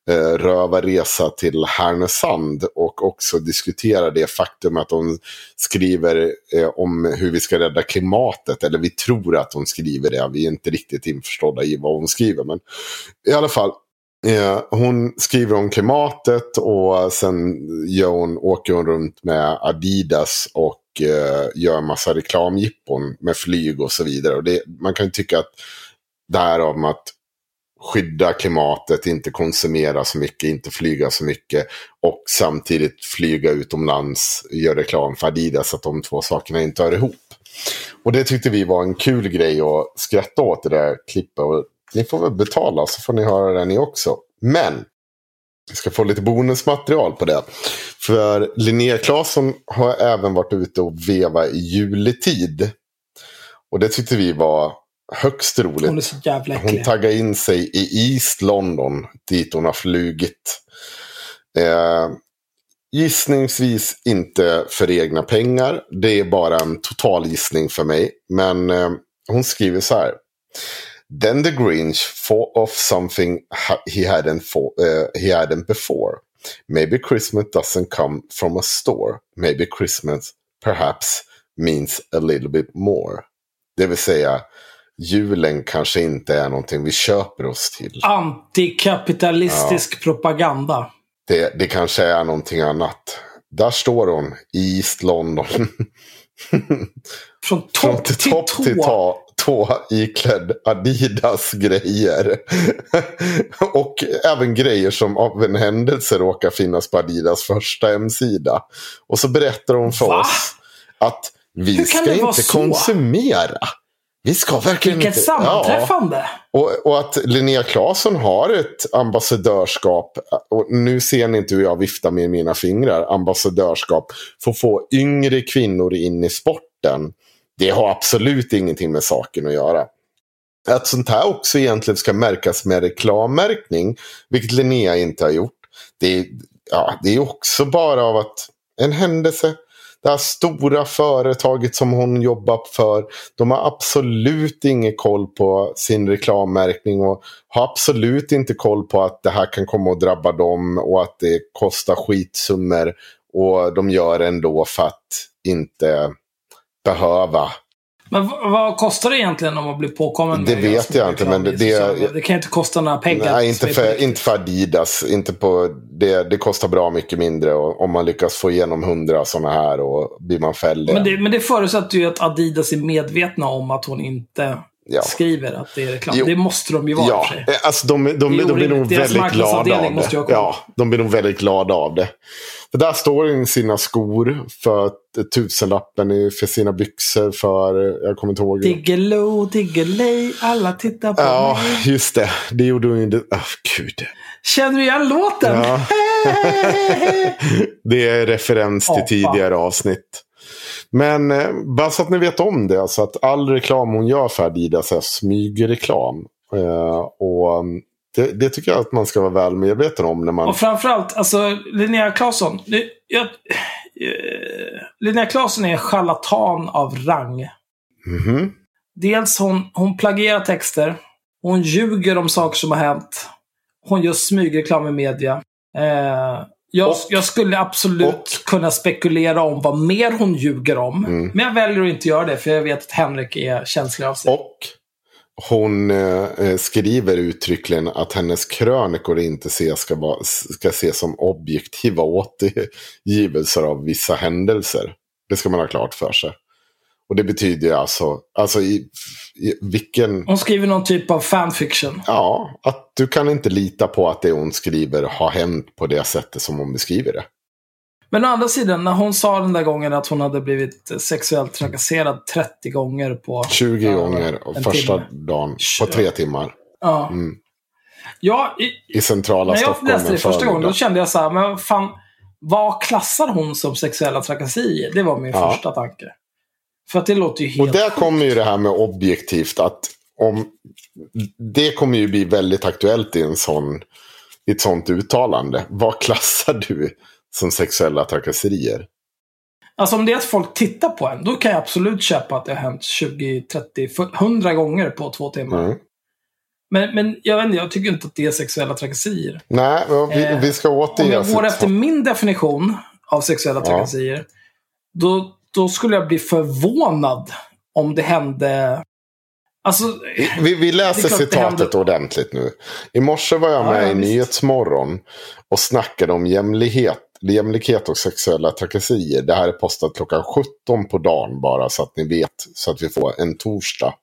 eh, rövarresa till Härnösand. Och också diskutera det faktum att hon skriver eh, om hur vi ska rädda klimatet. Eller vi tror att hon skriver det. Vi är inte riktigt införstådda i vad hon skriver. Men i alla fall. Eh, hon skriver om klimatet och sen gör hon, åker hon runt med Adidas och eh, gör massa reklamjippon med flyg och så vidare. Och det, man kan ju tycka att det här om att skydda klimatet, inte konsumera så mycket, inte flyga så mycket och samtidigt flyga utomlands, göra reklam för Adidas, att de två sakerna inte hör ihop. Och det tyckte vi var en kul grej att skratta åt det där klippet. Och ni får väl betala så får ni höra det ni också. Men vi ska få lite bonusmaterial på det. För Linnea Claesson har även varit ute och veva i juletid. Och det tyckte vi var högst roligt. Hon är så jävla Hon äcklig. taggar in sig i East London, dit hon har flugit. Eh, gissningsvis inte för egna pengar. Det är bara en total gissning för mig. Men eh, hon skriver så här. Then the Grinch fought off something he hadn't, for, eh, he hadn't before. Maybe Christmas doesn't come from a store. Maybe Christmas perhaps means a little bit more. Det vill säga, julen kanske inte är någonting vi köper oss till. Antikapitalistisk propaganda. Det, det kanske är någonting annat. Där står hon, i East London. [LAUGHS] Från topp till till topp till tå. tå, tå iklädd Adidas-grejer. [LAUGHS] och även grejer som av en händelse råkar finnas på Adidas första hemsida. Och så berättar hon för Va? oss att vi ska inte konsumera. Vi ska verkligen Vilket inte... sammanträffande. Och, och att Linnea Claesson har ett ambassadörskap. Och nu ser ni inte hur jag viftar med mina fingrar. Ambassadörskap. För att få yngre kvinnor in i sporten. Det har absolut ingenting med saken att göra. Att sånt här också egentligen ska märkas med reklammärkning. Vilket Linnea inte har gjort. Det ja, det är också bara av att en händelse. Det här stora företaget som hon jobbar för. De har absolut ingen koll på sin reklammärkning. Och har absolut inte koll på att det här kan komma att drabba dem. Och att det kostar skitsummor. Och de gör ändå för att inte behöva men vad kostar det egentligen om man blir påkommen? Det vet jag inte, men det- det- det kan inte kosta några pengar. Nej, inte för, inte för Adidas. Inte på, det, det kostar bra mycket mindre och, om man lyckas få igenom hundra sådana här och blir man fälld. Men det, men det förutsätter ju att Adidas är medvetna om att hon inte Ja. skriver att det är reklam. Jo. Det måste de ju vara Ja, för sig. eh, alltså de, de, de, de blir nog väldigt glada av det. Ja, de blir nog väldigt glada av det. För där står det sina skor för tusenlappen för sina byxor för, jag kommer inte ihåg. Diggiloo, diggiley, alla tittar på Ja, mig. just det. Det gjorde hon ju inte. Oh, gud. Känner du igen låten? Ja. [LAUGHS] det är referens till Apa. tidigare avsnitt. Men eh, bara så att ni vet om det. Alltså att all reklam hon gör för Adidas är smygreklam. Eh, och um, det, det tycker jag att man ska vara väl medveten om när man... Och framförallt, alltså Linnea Claesson. Jag, eh, Linnea Claesson är en charlatan av rang. Mhm. Dels hon, hon plagierar texter. Hon ljuger om saker som har hänt. Hon gör smygreklam i media. Eh, jag, Och- jag skulle absolut och- kunna spekulera om vad mer hon ljuger om. Mm. Men jag väljer att inte göra det, för jag vet att Henrik är känslig av sig. Och hon eh, eh, skriver uttryckligen att hennes krönikor inte ses, ska, vara, ska ses som objektiva återgivelser av vissa händelser. Det ska man ha klart för sig. Och det betyder alltså, alltså i vilken... Hon skriver någon typ av fanfiction. Ja, att du kan inte lita på att det hon skriver har hänt på det sättet som hon beskriver det. Men å andra sidan, när hon sa den där gången att hon hade blivit sexuellt trakasserad 30 gånger på... 20 Ja, gånger en första timme. dagen på tre timmar Ja. Mm. Ja, i, i centrala när jag Stockholm. läste det första gången, då kände jag så här, men fan, vad klassar hon som sexuella trakasserier? Det var min Ja. första tanke. För att det låter ju helt... Och där kommer ju det här med objektivt att om det kommer ju bli väldigt aktuellt i en sån i ett sånt uttalande. Vad [LAUGHS] klassar du som sexuella trakasserier? Alltså om det är att folk tittar på en, då kan jag absolut köpa att det har hänt 20, 30, 100 gånger på två timmar. Mm. Men, men jag vet inte, jag tycker inte att det är sexuella trakasserier. Nej, men vi, Eh, vi ska Om återge... jag går efter min definition av sexuella Ja. trakasserier, då, då skulle jag bli förvånad om det hände... Alltså, Vi, vi läser citatet ordentligt nu. I morse var jag Ja, med ja, i visst. Nyhetsmorgon och snackade om jämlikhet, jämlikhet och sexuella trakasserier. Det här är postat klockan 17 på dagen bara så att ni vet. Så att vi får en torsdag.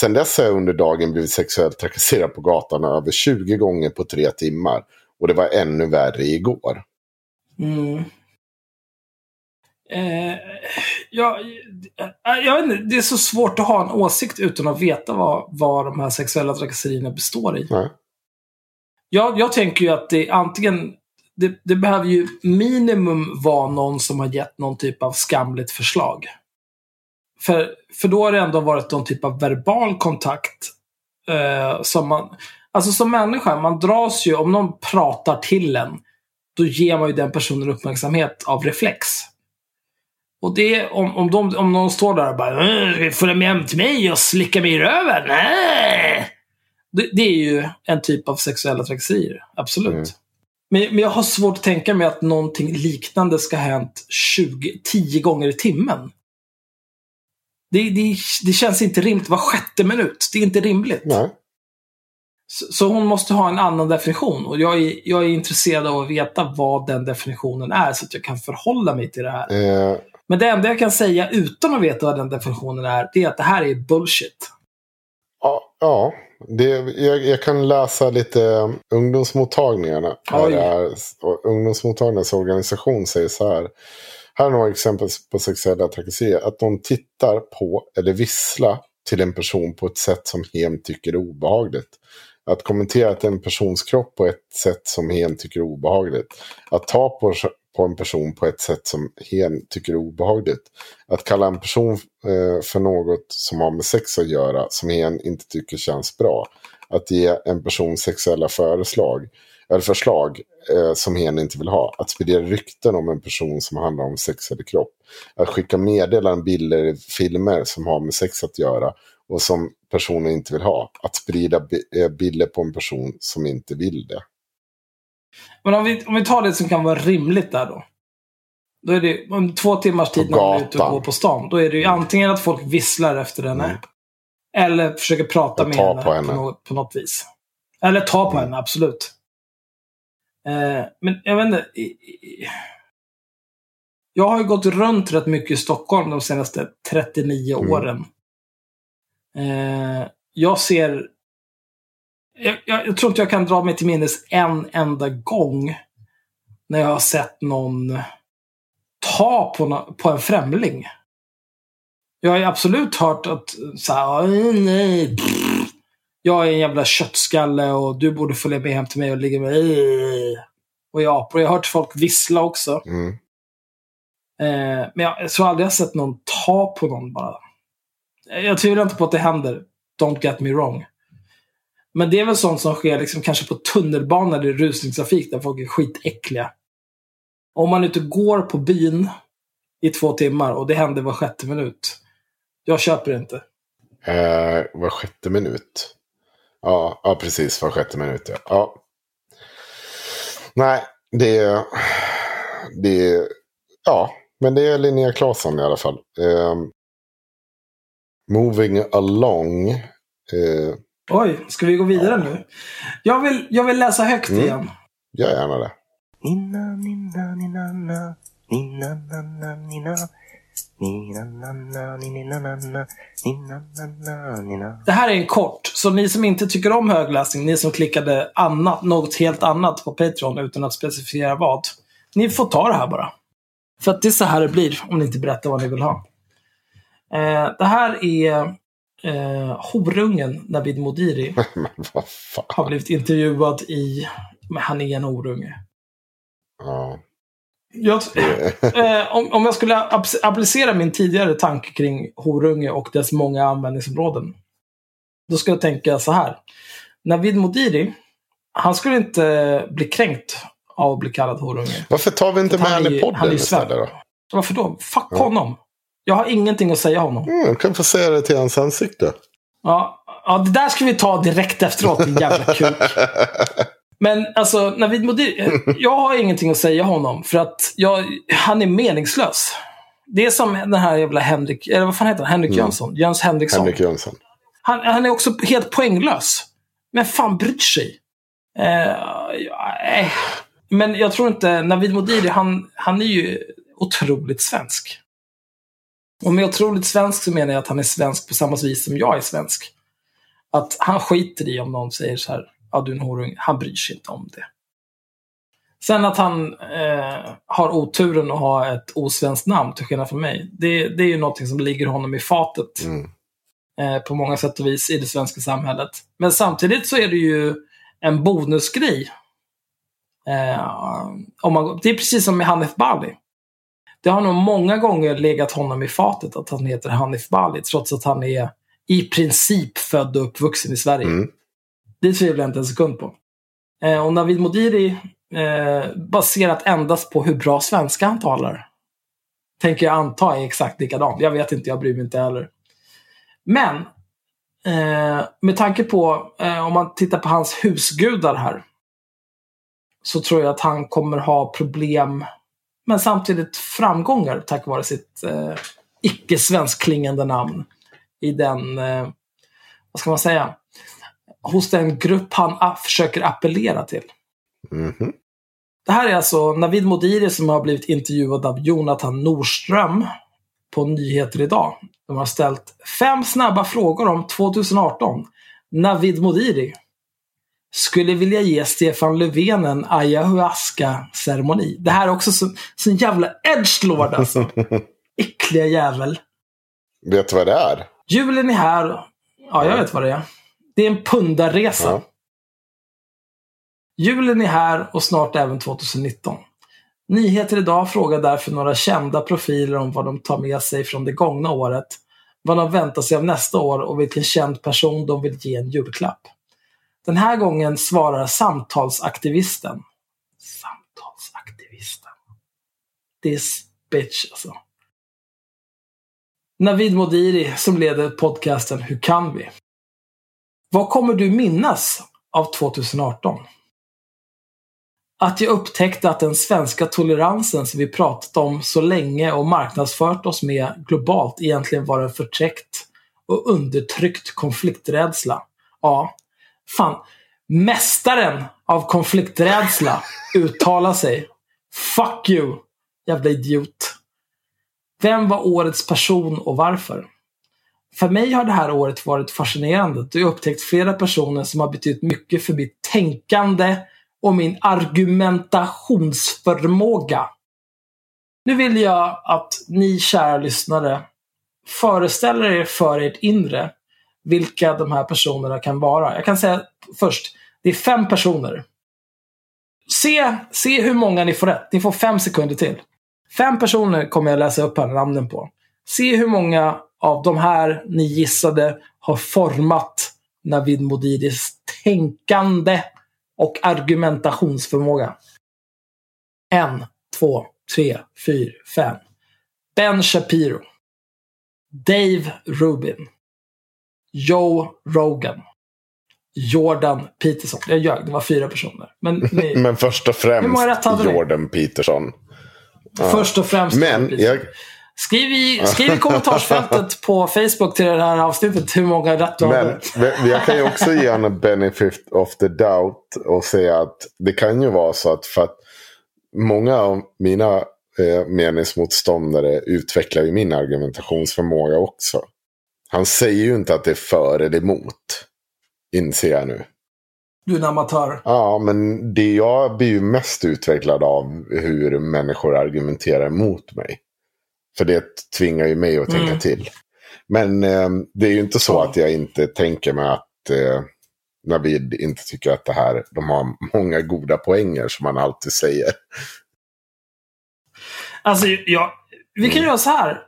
Sen dess har jag under dagen blivit sexuellt trakasserad på gatan över 20 gånger på tre timmar. Och det var ännu värre igår. Mm. Eh, ja, eh, jag vet inte, det är så svårt att ha en åsikt utan att veta vad, vad de här sexuella trakasserierna består i. Nej. Jag, jag tänker ju att det antingen... Det, det behöver ju minimum vara någon som har gett någon typ av skamligt förslag. För, för då har det ändå varit någon typ av verbal kontakt. Eh, som man, alltså som människa, man dras ju, om någon pratar till en, då ger man ju den personen uppmärksamhet av reflex. Och det, om, om, de, om någon står där och bara "Äh, “Följa med hem till mig och slicka mig i röven?” Nej. Det, det är ju en typ av sexuella trakasserier. Absolut. Mm. Men, men jag har svårt att tänka mig att någonting liknande ska ha hänt 20, 10 gånger i timmen. Det, det, det känns inte rimligt. Var sjätte minut. Det är inte rimligt. Nej. Så, så hon måste ha en annan definition. Och jag är, jag är intresserad av att veta vad den definitionen är så att jag kan förhålla mig till det här. Eh, Men det enda jag kan säga utan att veta vad den definitionen är, det är att det här är bullshit. Ja, ja det, jag, jag kan läsa lite um, ungdomsmottagningarna. Här är, ungdomsmottagningarnas organisation säger så här. Här är några exempel på sexuella trakasserier. Att de tittar på eller visslar till en person på ett sätt som hen tycker är obehagligt. Att kommentera till en persons kropp på ett sätt som hen tycker är obehagligt. Att ta på, på en person på ett sätt som hen tycker är obehagligt. Att kalla en person eh, för något som har med sex att göra som hen inte tycker känns bra. Att ge en person sexuella föreslag, eller förslag eh, som hen inte vill ha. Att sprida rykten om en person som handlar om sex eller kropp. Att skicka meddelanden, bilder, filmer som har med sex att göra och som personen inte vill ha. Att sprida eh, bilder på en person som inte vill det. Men om vi, om vi tar det som kan vara rimligt där då. Då är det om två timmars tid när man är ute och går på stan. Då är det ju antingen att folk visslar efter henne. Mm. Eller försöker prata med henne, på henne. På, något, på något vis. Eller ta på Mm. henne, absolut. Eh, men jag vet inte. Jag har ju gått runt rätt mycket i Stockholm de senaste 39 Mm. åren. Eh, jag ser... Jag, jag, jag tror inte jag kan dra mig till minnes en enda gång när jag har sett någon ta på, nå- på en främling. Jag har ju absolut hört att så här, "Åh, nej, pff, jag är en jävla köttskalle och du borde följa med hem till mig och ligga med "Åh." och jag apor. Jag har hört folk vissla också. Mm. Eh, men jag, jag tror aldrig jag har sett någon ta på någon bara. Jag tvivlar inte på att det händer. Don't get me wrong. Men det är väl sånt som sker liksom kanske på tunnelbana eller i rusningstrafik där folk är skitäckliga. Om man inte går på byn i två timmar och det händer var sjätte minut. Jag köper det inte. Eh, var sjätte minut. Ja, ja, precis. Var sjätte minut, ja. ja. Nej, det, det... Ja, men det är Linnea Claesson i alla fall. Eh, moving along. Eh, Oj, ska vi gå vidare nu? Jag vill, jag vill läsa högt Mm. igen. gör gärna det. Nina, nina, nina, na. Nina, na, na, nina. Nina, na, na, nina, na, na. Nina, na, na, nina. Det här är en kort, så ni som inte tycker om högläsning, ni som klickade annat, något helt annat på Patreon utan att specificera vad. Ni får ta det här bara. För att det är så här det blir om ni inte berättar vad ni vill ha. Eh, det här är eh, horungen Navid Modiri. [LAUGHS] Har blivit intervjuad i... Men han är en horunge. Ja. Jag, [LAUGHS] eh, om, om jag skulle ap- applicera min tidigare tanke kring horunge och dess många användningsområden. Då skulle jag tänka så här. Navid Modiri, han skulle inte bli kränkt av att bli kallad horunge. Varför tar vi inte med han i han är podden istället då? Varför då? Fuck Ja. honom. Jag har ingenting att säga honom. Mm, jag kan få säga det till hans ansikte. Ja, ja, det där ska vi ta direkt efteråt, din jävla kuk. [LAUGHS] Men alltså, Navid Modiri, jag har ingenting att säga honom för att jag, han är meningslös. Det är som den här jävla Henrik, eller vad fan heter han? Henrik Mm. Jönsson? Jöns Henriksson. Henrik Jönsson. Han, han är också helt poänglös. Men fan bryr sig? Eh, eh. Men jag tror inte, Navid Modiri, han, han är ju otroligt svensk. Och med otroligt svensk så menar jag att han är svensk på samma vis som jag är svensk. Att han skiter i om någon säger så här, ja du är en horunge. Han bryr sig inte om det. Sen att han eh, har oturen att ha ett osvenskt namn, till skillnad från mig, det, det är ju någonting som ligger honom i fatet Mm. eh, på många sätt och vis i det svenska samhället. Men samtidigt så är det ju en bonusgrej. Eh, om man, det är precis som med Hanif Bali. Det har nog många gånger legat honom i fatet att han heter Hanif Bali, trots att han är i princip född och uppvuxen i Sverige. Mm. Det tvivlar jag inte en sekund på. Eh, och Navid Modiri, eh, baserat endast på hur bra svenska han talar, tänker jag anta är exakt likadant. Jag vet inte, jag bryr mig inte heller. Men, eh, med tanke på, eh, om man tittar på hans husgudar här, så tror jag att han kommer ha problem, men samtidigt framgångar tack vare sitt eh, icke-svenskklingande namn i den, eh, vad ska man säga, hos den grupp han försöker appellera till. Mhm. Det här är alltså Navid Modiri som har blivit intervjuad av Jonathan Nordström på Nyheter Idag. De har ställt fem snabba frågor om 2018. Navid Modiri skulle vilja ge Stefan Löfven en ayahuasca-ceremoni. Det här är också så, så en jävla edgelord alltså. [LAUGHS] Äckliga jävel. Vet du vad det är? Julen är här. Ja, jag vet vad det är. Det är en pundarresa. Ja. Julen är här och snart även 2019. Nyheter idag frågar därför några kända profiler om vad de tar med sig från det gångna året, vad de väntar sig av nästa år och vilken känd person de vill ge en julklapp. Den här gången svarar samtalsaktivisten. Samtalsaktivisten. This bitch alltså. Navid Modiri som leder podcasten Hur kan vi? Vad kommer du minnas av 2018? att jag upptäckte att den svenska toleransen som vi pratat om så länge och marknadsfört oss med globalt egentligen var en förträckt och undertryckt konflikträdsla. Ja, fan. Mästaren av konflikträdsla uttalar sig. Fuck you, jävla idiot. Vem var årets person och varför? För mig har det här året varit fascinerande då jag upptäckt flera personer som har betytt mycket för mitt tänkande och min argumentationsförmåga. Nu vill jag att ni kära lyssnare föreställer er för ert inre vilka de här personerna kan vara. Jag kan säga först, det är fem personer. Se, se hur många ni får rätt. Ni får fem sekunder till. Fem personer kommer jag läsa upp här namnen på. Se hur många av de här ni gissade har format Navid Modiris tänkande och argumentationsförmåga. En, två, tre, fyra, fem. Ben Shapiro. Dave Rubin. Joe Rogan. Jordan Peterson. Jag ljög, det var fyra personer. Men, ni, [LAUGHS] Men först och främst? Jordan Peterson. först och främst Men Jordan Peterson. jag, Skriv i, [LAUGHS] skriv i kommentarsfältet på Facebook till det här avsnittet hur många rätt du hade. men jag kan ju också ge honom benefit of the doubt och säga att det kan ju vara så att för att många av mina eh, meningsmotståndare utvecklar ju min argumentationsförmåga också. Han säger ju inte att det är för eller emot. Inser jag nu. Du är en amatör. Ja, men det jag blir ju mest utvecklad av hur människor argumenterar mot mig. För det tvingar ju mig att tänka Mm. till. Men eh, det är ju inte så att jag inte tänker mig att eh, Navid inte tycker att det här, de har många goda poänger som man alltid säger. Alltså, jag, vi Mm. kan göra så här.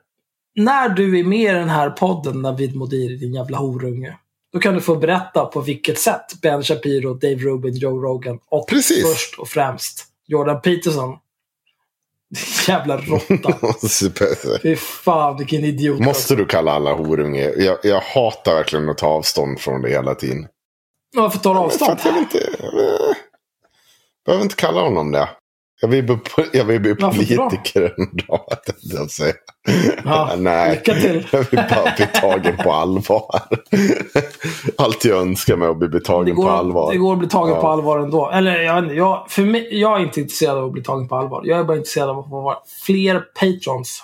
När du är med i den här podden, Navid Modiri, din jävla horunge. Då kan du få berätta på vilket sätt Ben Shapiro, Dave Rubin, Joe Rogan och Precis. först och främst Jordan Peterson. [LAUGHS] Jävla råtta. [LAUGHS] Fy fan vilken idiot. Måste du kalla alla horunge? Jag, jag hatar verkligen att ta avstånd från det hela tiden. Varför tar du För avstånd? att jag vill inte... eh, behöver inte kalla honom det. Jag vill bli, jag vill bli politiker en dag. jag säga. Ja, [LAUGHS] Nej, lycka till. [LAUGHS] jag vill bara bli tagen på allvar. [LAUGHS] Allt jag önskar mig att bli tagen på går, allvar. det går att bli tagen Ja. på allvar ändå. Eller jag jag, för mig, jag är inte intresserad av att bli tagen på allvar. Jag är bara intresserad av att få vara fler patrons.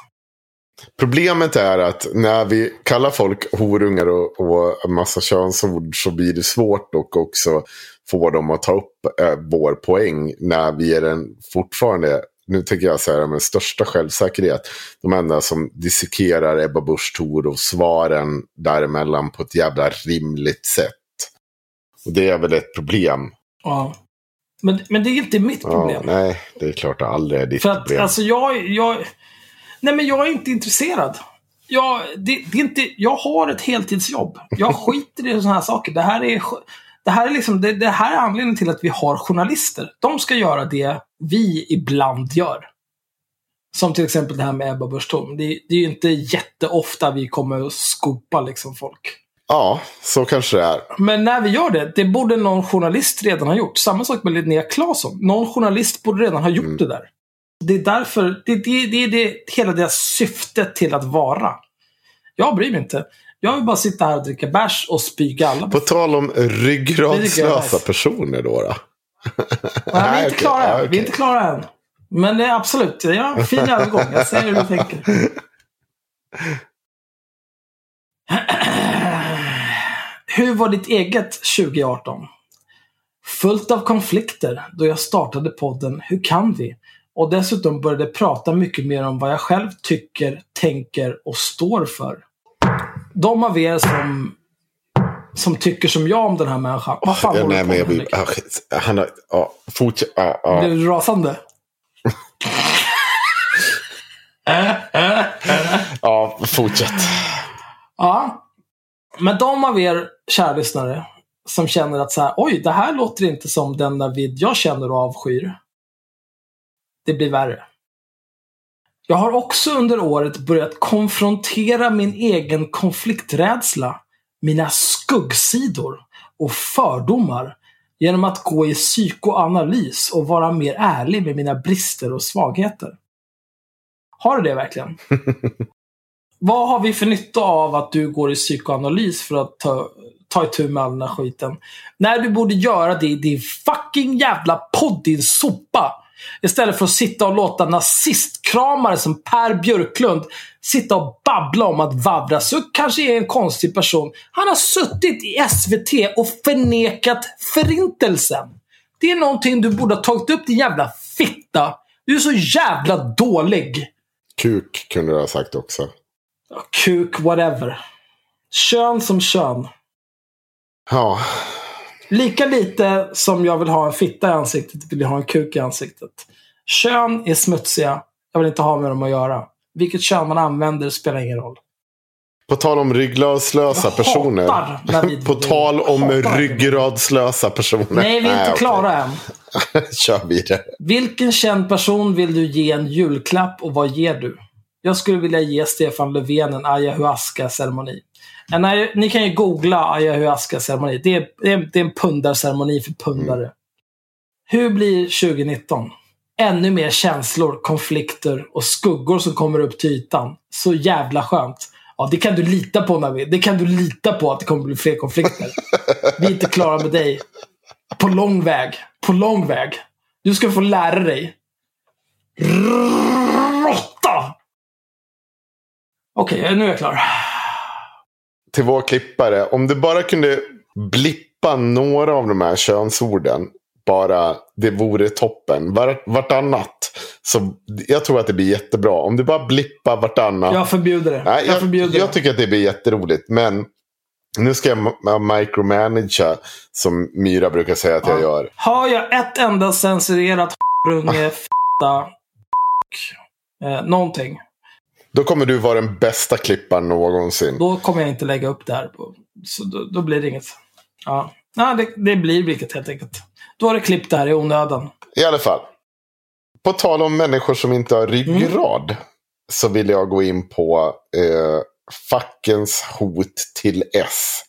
Problemet är att när vi kallar folk horungar och, och massa könsord så blir det svårt och också få dem att ta upp eh, vår poäng när vi är den fortfarande, nu tänker jag säga med största självsäkerhet, de enda som dissekerar Ebba Busch Thor och svaren däremellan på ett jävla rimligt sätt. Och det är väl ett problem. Ja. Men, men det är inte mitt problem. Ja, nej, det är klart det aldrig är ditt För att problem. alltså jag, jag... Nej men jag är inte intresserad. Jag, det, det är inte, jag har ett heltidsjobb. Jag skiter i sådana här saker. Det här är, det här är, liksom, det, det här är anledningen till att vi har journalister. De ska göra det vi ibland gör. Som till exempel det här med Ebba Busch det, det är ju inte jätteofta vi kommer att skopa liksom folk. Ja, så kanske det är. Men när vi gör det, det borde någon journalist redan ha gjort. Samma sak med Linnea Claesson. Någon journalist borde redan ha gjort Mm. det där. Det är därför, det, det, det är det, hela deras syfte till att vara. Jag bryr mig inte. Jag vill bara sitta här och dricka bärs och spy galla. På tal om Det är ryggradslösa personer då. då. Nej, vi är [LAUGHS] inte klara än. Ja, Vi är inte klara än. Men det är absolut, jag har en fin [LAUGHS] övergång. Jag ser hur du tänker. [CLEARS THROAT] Hur var ditt eget 2018? Fullt av konflikter då jag startade podden Hur kan vi? Och dessutom började prata mycket mer om vad jag själv tycker, tänker och står för. De av er som, som tycker som jag om den här människan. Vad fan Ja, håller du men på jag med? Henrik? ah, han har, ja, fortsätt. Blev du rasande? [LAUGHS] ja, fortsätt. Ja. Men de av er, kära lyssnare, som känner att så här, oj, det här låter inte som den David jag känner och avskyr. Det blir värre. Jag har också under året börjat konfrontera min egen konflikträdsla, mina skuggsidor och fördomar genom att gå i psykoanalys och vara mer ärlig med mina brister och svagheter. Har du det verkligen? [LAUGHS] Vad har vi för nytta av att du går i psykoanalys för att ta, ta itu med all den här skiten? När du borde göra det i din fucking jävla podd, din sopa. Istället för att sitta och låta nazistkramare som Per Björklund sitta och babbla om att Wawrasuk kanske är en konstig person. Han har suttit i SVT och förnekat förintelsen. Det är någonting du borde ha tagit upp din jävla fitta. Du är så jävla dålig. Kuk kunde du ha sagt också. Kuk, whatever. Kön som kön. Ja, Lika lite som jag vill ha en fitta i ansiktet vill jag ha en kuk i ansiktet. Kön är smutsiga. Jag vill inte ha med dem att göra. Vilket kön man använder spelar ingen roll. på tal om ryggradslösa personer. [LAUGHS] på tal [LAUGHS] om ryggradslösa personer. Nej, vi är inte klara än. [LAUGHS] Kör vidare. Vilken känd person vill du ge en julklapp och vad ger du? Jag skulle vilja ge Stefan Löfven en ayahuasca-ceremoni. Ay- Ni kan ju googla ayahuasca-ceremoni. Det är, det, är, det är en pundarceremoni för pundare. Hur blir 2019? Ännu mer känslor, konflikter och skuggor som kommer upp till ytan. Så jävla skönt. Ja, det kan du lita på Navid. Det kan du lita på att det kommer bli fler konflikter. Vi är inte klara med dig. På lång väg. På lång väg. Du ska få lära dig. Råtta! Okej, nu är jag klar. Till vår klippare. Om du bara kunde blippa några av de här könsorden. Bara det vore toppen. Var, vartannat. Så jag tror att det blir jättebra. Om du bara blippar vartannat. Jag förbjuder det. Nej, jag, jag, förbjuder jag tycker att det blir jätteroligt. Men nu ska jag ma- micromanagea. Som Myra brukar säga att jag gör. Har jag ett enda censurerat [LAUGHS] runge, fitta, [LAUGHS] eh, någonting. Då kommer du vara den bästa klipparen någonsin. Då kommer jag inte lägga upp det här. På, så då, då blir det inget. Ja, ja det, det blir vilket helt enkelt. Då har det klippt det här i onödan. I alla fall. På tal om människor som inte har ryggrad. Så vill jag gå in på eh, fackens hot till S.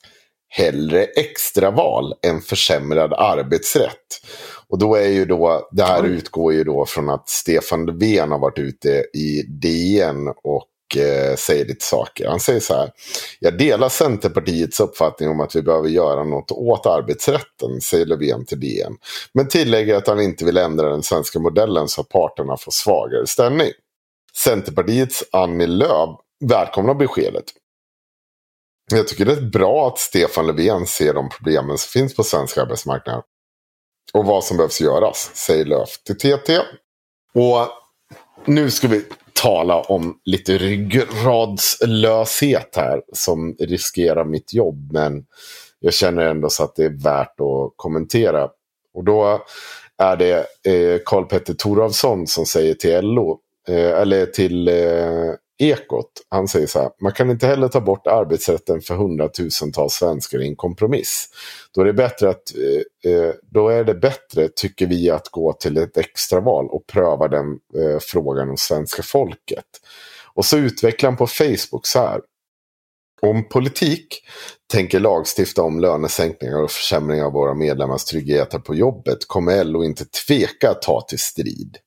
Hellre extraval än försämrad arbetsrätt. Och då är ju då, det här Oj. utgår ju då från att Stefan Löfven har varit ute i DN och eh, säger lite saker. Han säger så här. Jag delar Centerpartiets uppfattning om att vi behöver göra något åt arbetsrätten, säger Löfven till DN. Men tillägger att han inte vill ändra den svenska modellen så att parterna får svagare ställning. Centerpartiets Annie Lööf välkomnar beskedet. Jag tycker det är bra att Stefan Löfven ser de problemen som finns på svensk arbetsmarknad. Och vad som behövs göras, säger Löf till TT. Och nu ska vi tala om lite ryggradslöshet här som riskerar mitt jobb. Men jag känner ändå så att det är värt att kommentera. Och då är det eh, Karl Petter Thoravsson som säger till LO, eh, eller till eh, Ekot. Han säger så här, man kan inte heller ta bort arbetsrätten för hundratusentals svenskar i en kompromiss. Då är det bättre, att, eh, eh då är det bättre tycker vi, att gå till ett extraval och pröva den eh, frågan hos svenska folket. Och så utvecklar han på Facebook så här. Om politik tänker lagstifta om lönesänkningar och försämringar av våra medlemmars tryggheter på jobbet kommer LO inte tveka att ta till strid.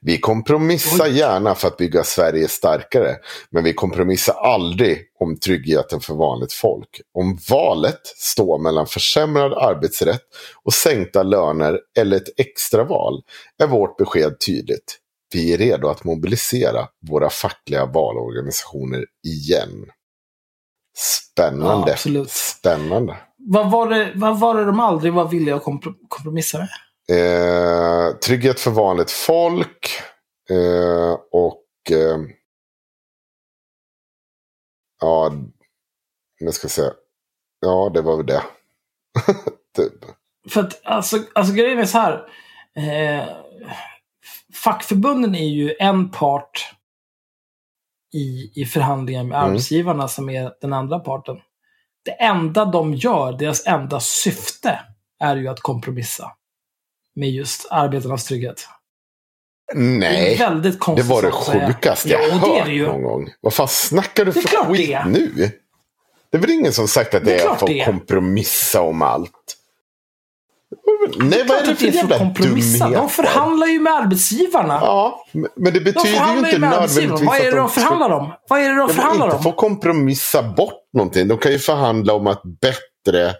Vi kompromissar gärna för att bygga Sverige starkare, men vi kompromissar aldrig om tryggheten för vanligt folk. Om valet står mellan försämrad arbetsrätt och sänkta löner eller ett extraval är vårt besked tydligt. Vi är redo att mobilisera våra fackliga valorganisationer igen. Spännande. Ja. Spännande. Vad var, det, vad var det de aldrig var villiga att kompro- kompromissa med? Eh, trygghet för vanligt folk. Eh, och... Eh, ja, nu ska säga. Ja, det var väl det. [LAUGHS] typ. För att alltså, alltså grejen är så här. Eh, fackförbunden är ju en part i, i förhandlingar med Mm. arbetsgivarna som är den andra parten. Det enda de gör, deras enda syfte, är ju att kompromissa. Med just arbetarnas trygghet. Det är Nej, väldigt det konstigt var det att säga. sjukaste ja, jag och det är hört det ju. någon gång. Vad fan snackar du Det för skit det nu? Det är väl ingen som sagt att Det det är är, det att är. kompromissa om allt? Nej, vad är det att för det jävla att kompromissa. De förhandlar ju med arbetsgivarna. Ja, men det de betyder ju inte nödvändigtvis Vad är det de att förhandlar om? Vad är det de Ja, förhandlar om? få kompromissa bort någonting. De kan ju förhandla om ett bättre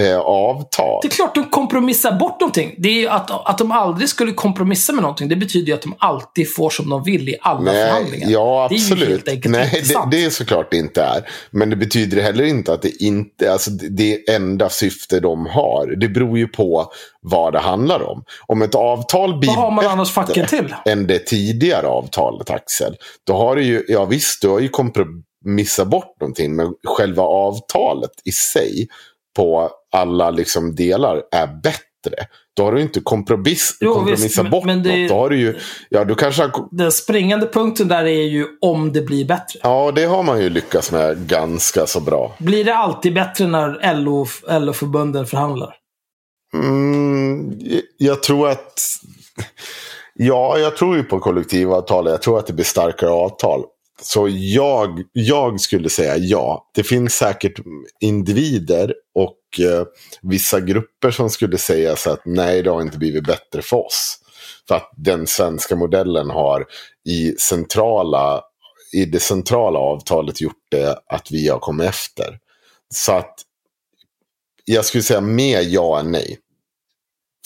eh, avtal. Det är klart de kompromissar bort någonting. Det är ju att, att de aldrig skulle kompromissa med någonting. Det betyder ju att de alltid får som de vill i alla Nej, förhandlingar. ja, Det är ju absolut. helt enkelt Nej, det, det är såklart det inte är. Men det betyder heller inte att det inte alltså det- enda syfte de har. Det beror ju på vad det handlar om. Om ett avtal blir Vad har man annars facken till? än det tidigare avtalet, Axel. Då har du ju, ja visst, du har ju kompromissat bort någonting. Men själva avtalet i sig på alla liksom delar är bättre. Då har du inte kompromiss, Jo, kompromissat visst, men- bort men det- något. Då har du ju, ja du kanske har Den springande punkten där är ju om det blir bättre. Ja, det har man ju lyckats med ganska så bra. Blir det alltid bättre när LO, LO-förbunden förhandlar? Mm, jag tror att... Ja, jag tror ju på kollektivavtal. Jag tror att det blir starkare avtal. Så jag, jag skulle säga ja. Det finns säkert individer och Eh, vissa grupper som skulle säga så att nej, det har inte blivit bättre för oss. För att den svenska modellen har i, centrala, i det centrala avtalet gjort det att vi har kommit efter. Så att jag skulle säga mer ja än nej.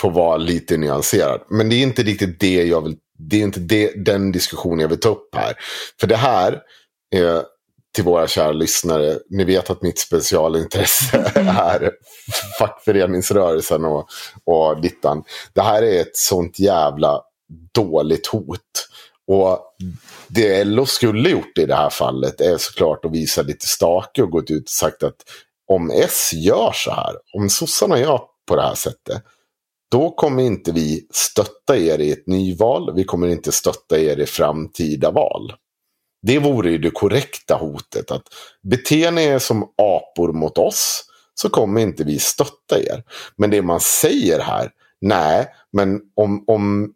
Får vara lite nyanserad. Men det är inte riktigt det jag vill. Det är inte det, den diskussionen jag vill ta upp här. För det här, eh, till våra kära lyssnare, ni vet att mitt specialintresse är fackföreningsrörelsen och, och dittan. Det här är ett sånt jävla dåligt hot. Och det LO skulle gjort i det här fallet är såklart att visa lite stake och gått ut och sagt att om S gör så här, om sossarna gör på det här sättet, då kommer inte vi stötta er i ett nyval. Vi kommer inte stötta er i framtida val. Det vore ju det korrekta hotet. att Beter ni er som apor mot oss så kommer inte vi stötta er. Men det man säger här, nej, men om, om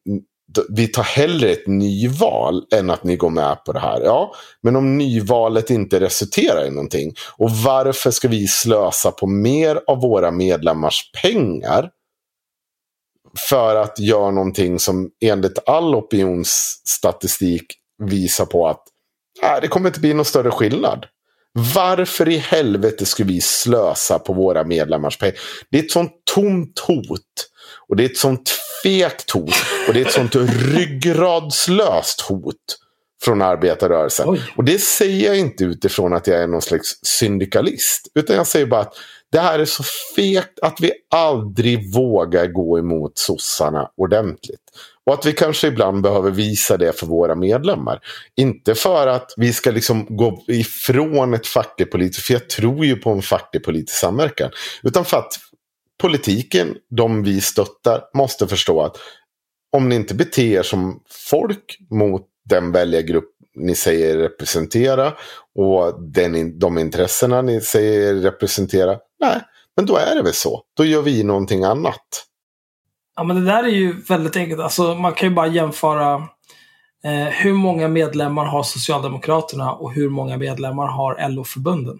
vi tar hellre ett nyval än att ni går med på det här. Ja, men om nyvalet inte resulterar i någonting. Och varför ska vi slösa på mer av våra medlemmars pengar för att göra någonting som enligt all opinionsstatistik visar på att äh, det kommer inte bli någon större skillnad. Varför i helvete skulle vi slösa på våra medlemmars pengar? Det är ett sånt tomt hot. Och det är ett sånt fegt hot. Och det är ett sånt ryggradslöst hot från arbetarrörelsen. Oj. Och det säger jag inte utifrån att jag är någon slags syndikalist. Utan jag säger bara att det här är så fegt att vi aldrig vågar gå emot sossarna ordentligt. Och att vi kanske ibland behöver visa det för våra medlemmar. Inte för att vi ska liksom gå ifrån ett fackligt politiskt, för jag tror ju på en facklig politisk samverkan. Utan för att politiken, de vi stöttar, måste förstå att om ni inte beter er som folk mot den väljargrupp ni säger representera och den, de intressena ni säger representera. Nej, men då är det väl så. Då gör vi någonting annat. Ja, men det där är ju väldigt enkelt. Alltså, man kan ju bara jämföra eh, hur många medlemmar har Socialdemokraterna och hur många medlemmar har LO-förbunden.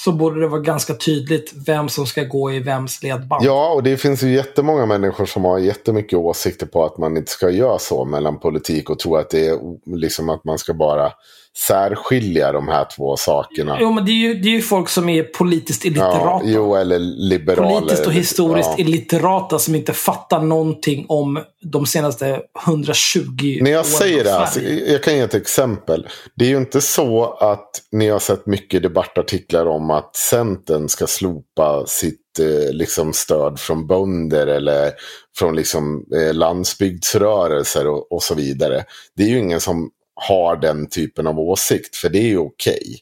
Så borde det vara ganska tydligt vem som ska gå i vems ledband. Ja, och det finns ju jättemånga människor som har jättemycket åsikter på att man inte ska göra så mellan politik och tro att det är liksom att man ska bara särskilja de här två sakerna. Jo, men det är, ju, det är ju folk som är politiskt Ja, illiterata. jo, eller liberaler. politiskt och historiskt Ja. illiterata som inte fattar någonting om de senaste 120 När jag åren säger det, Sverige. jag kan ge ett exempel. Det är ju inte så att ni har sett mycket debattartiklar om att Centern ska slopa sitt eh, liksom stöd från bönder eller från liksom, eh, landsbygdsrörelser och, och så vidare. Det är ju ingen som har den typen av åsikt, för det är ju okej.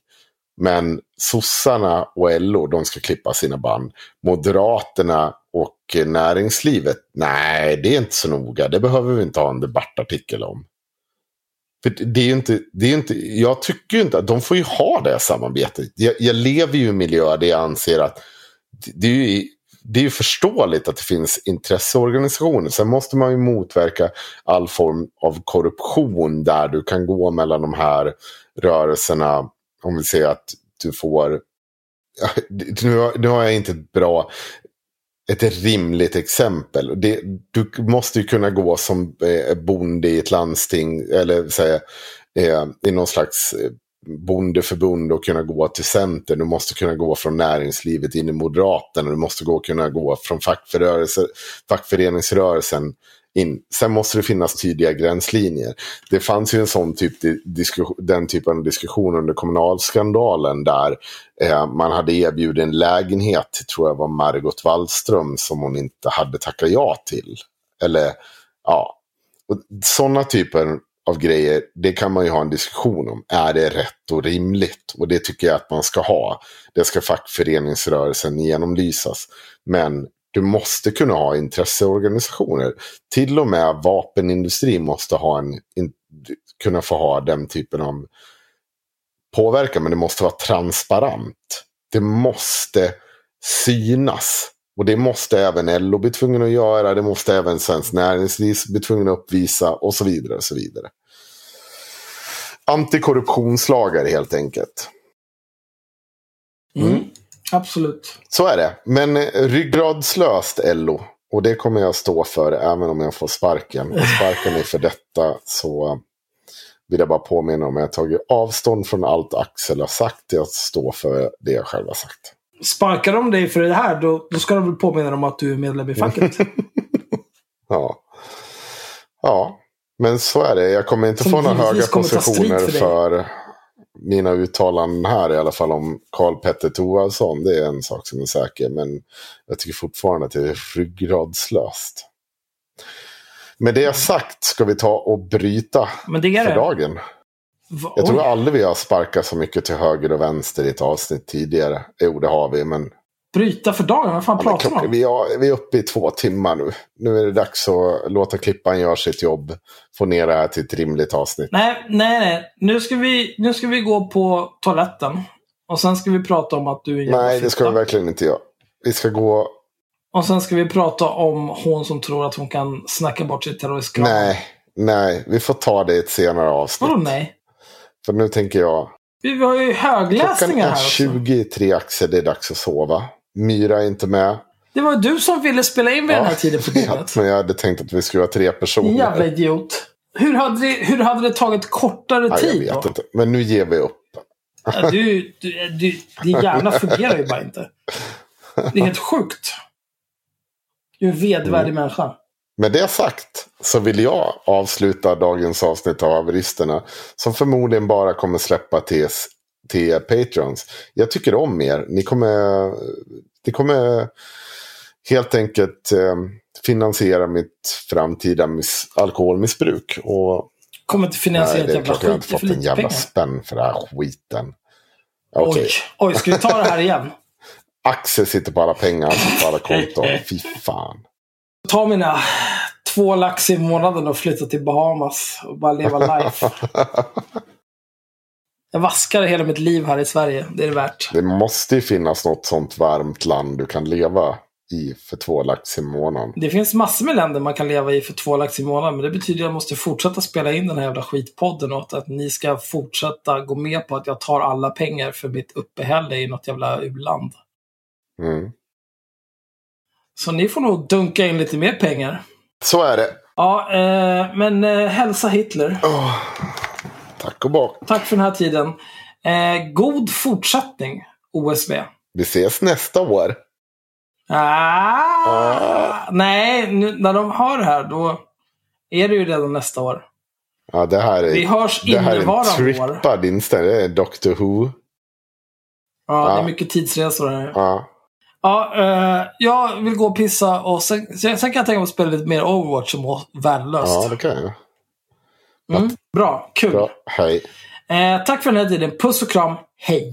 Men sossarna och LO, de ska klippa sina band. Moderaterna och näringslivet, nej, det är inte så noga. Det behöver vi inte ha en debattartikel om. För det är inte, det är inte, jag tycker ju inte att de får ju ha det här samarbetet. Jag, jag lever ju i en miljö där jag anser att det är ju, det är ju förståeligt att det finns intresseorganisationer. Sen måste man ju motverka all form av korruption där du kan gå mellan de här rörelserna. Om vi säger att du får... Nu har, nu har jag inte ett bra ett rimligt exempel. Det, du måste ju kunna gå som eh, bonde i ett landsting eller säga, eh, i någon slags eh, bondeförbund och kunna gå till Centern. Du måste kunna gå från näringslivet in i Moderaterna. Du måste gå, kunna gå från fackföreningsrörelsen in. Sen måste det finnas tydliga gränslinjer. Det fanns ju en sån typ den typen av diskussion under kommunalskandalen där eh, man hade erbjudit en lägenhet, tror jag var Margot Wallström, som hon inte hade tackat ja till. Eller ja, sådana typer av grejer, det kan man ju ha en diskussion om. Är det rätt och rimligt? Och det tycker jag att man ska ha. Det ska fackföreningsrörelsen genomlysas. Men du måste kunna ha intresseorganisationer. Till och med vapenindustrin måste ha en, in, kunna få ha den typen av påverkan. Men det måste vara transparent. Det måste synas. Och det måste även LO bli tvungen att göra. Det måste även Svenskt Näringsliv bli tvungen att uppvisa. Och så vidare. Och så vidare. Antikorruptionslagar helt enkelt. Mm. Absolut. Så är det. Men eh, ryggradslöst LO. Och det kommer jag stå för även om jag får sparken. Och sparkar ni för detta så vill jag bara påminna om att jag har tagit avstånd från allt Axel har sagt. Jag står för det jag själv har sagt. Sparkar de dig för det här, då, då ska de väl påminna dem att du är medlem i facket. [LAUGHS] ja. Ja, men så är det. Jag kommer inte Som få några höga positioner för för mina uttalanden här i alla fall om Karl Petter Thorwaldsson. Det är en sak som är säker. Men jag tycker fortfarande att det är ryggradslöst. Med det sagt ska vi ta och bryta Men det är för det. dagen. Va- Jag tror aldrig vi har sparkat så mycket till höger och vänster i ett avsnitt tidigare. Jo, det har vi, men Bryta för dagen? Vad fan Ja, pratar klockan, om? vi, är, vi är uppe i två timmar nu. Nu är det dags att låta klippan göra sitt jobb. Få ner det här till ett rimligt avsnitt. Nej, nej, nej. Nu ska, vi, nu ska vi gå på toaletten. Och sen ska vi prata om att du är Nej, det ska vi verkligen inte göra. Vi ska gå... Och sen ska vi prata om hon som tror att hon kan snacka bort sitt terroristkrav. Nej, nej. Vi får ta det i ett senare avsnitt. Vadå nej? För nu tänker jag... Vi har ju Klockan högläsningar är här också. 23 Axel, det är dags att sova. Myra är inte med. Det var du som ville spela in vid den här tiden på [LAUGHS] ja, dygnet. men jag hade tänkt att vi skulle vara tre personer. Jävla idiot. Hur hade, det, hur hade det tagit kortare Ja, jag tid vet då? inte. Men nu ger vi upp. Ja, du, du, du, din hjärna fungerar ju bara inte. Det är helt sjukt. Du är en vedervärdig Mm. människa. Med det sagt så vill jag avsluta dagens avsnitt av Haveristerna. Som förmodligen bara kommer släppa till, till Patreons. Jag tycker om er. Ni kommer, ni kommer helt enkelt eh, finansiera mitt framtida miss, alkoholmissbruk. Och Kommer inte finansiera ett jävla klart jag har skit. inte fått en jävla pengar. spänn för den här skiten. Okej, Oj, oj, ska vi ta det här igen? [LAUGHS] Axel sitter på alla pengar på alla konton. [LAUGHS] Fy fan. Ta mina två lax i månaden och flytta till Bahamas och bara leva [LAUGHS] life. Jag vaskar hela mitt liv här i Sverige. Det är det värt. Det måste ju finnas något sånt varmt land du kan leva i för två lax i månaden. Det finns massor med länder man kan leva i för två lax i månaden. Men det betyder att jag måste fortsätta spela in den här jävla skitpodden och att ni ska fortsätta gå med på att jag tar alla pengar för mitt uppehälle i något jävla u-land. Mm. Så ni får nog dunka in lite mer pengar. Så är det. Ja, eh, men eh, hälsa Hitler. Åh, tack och bock. Tack för den här tiden. Eh, god fortsättning, OSV. Vi ses nästa år. Ah, Ah. Nej, nu, när de hör det här då är det ju redan nästa år. Ja, det här är, Vi hörs det här är en trippad inställning. Det är Doctor Who. Ja, det Ja. är mycket tidsresor här. Ja. Ja, eh, jag vill gå och pissa och sen, sen kan jag tänka mig att spela lite mer Overwatch som var värdelöst. ja, det kan jag. mm, bra, kul. Bra. Hej. Eh, tack för den här tiden. Puss och kram. Hej!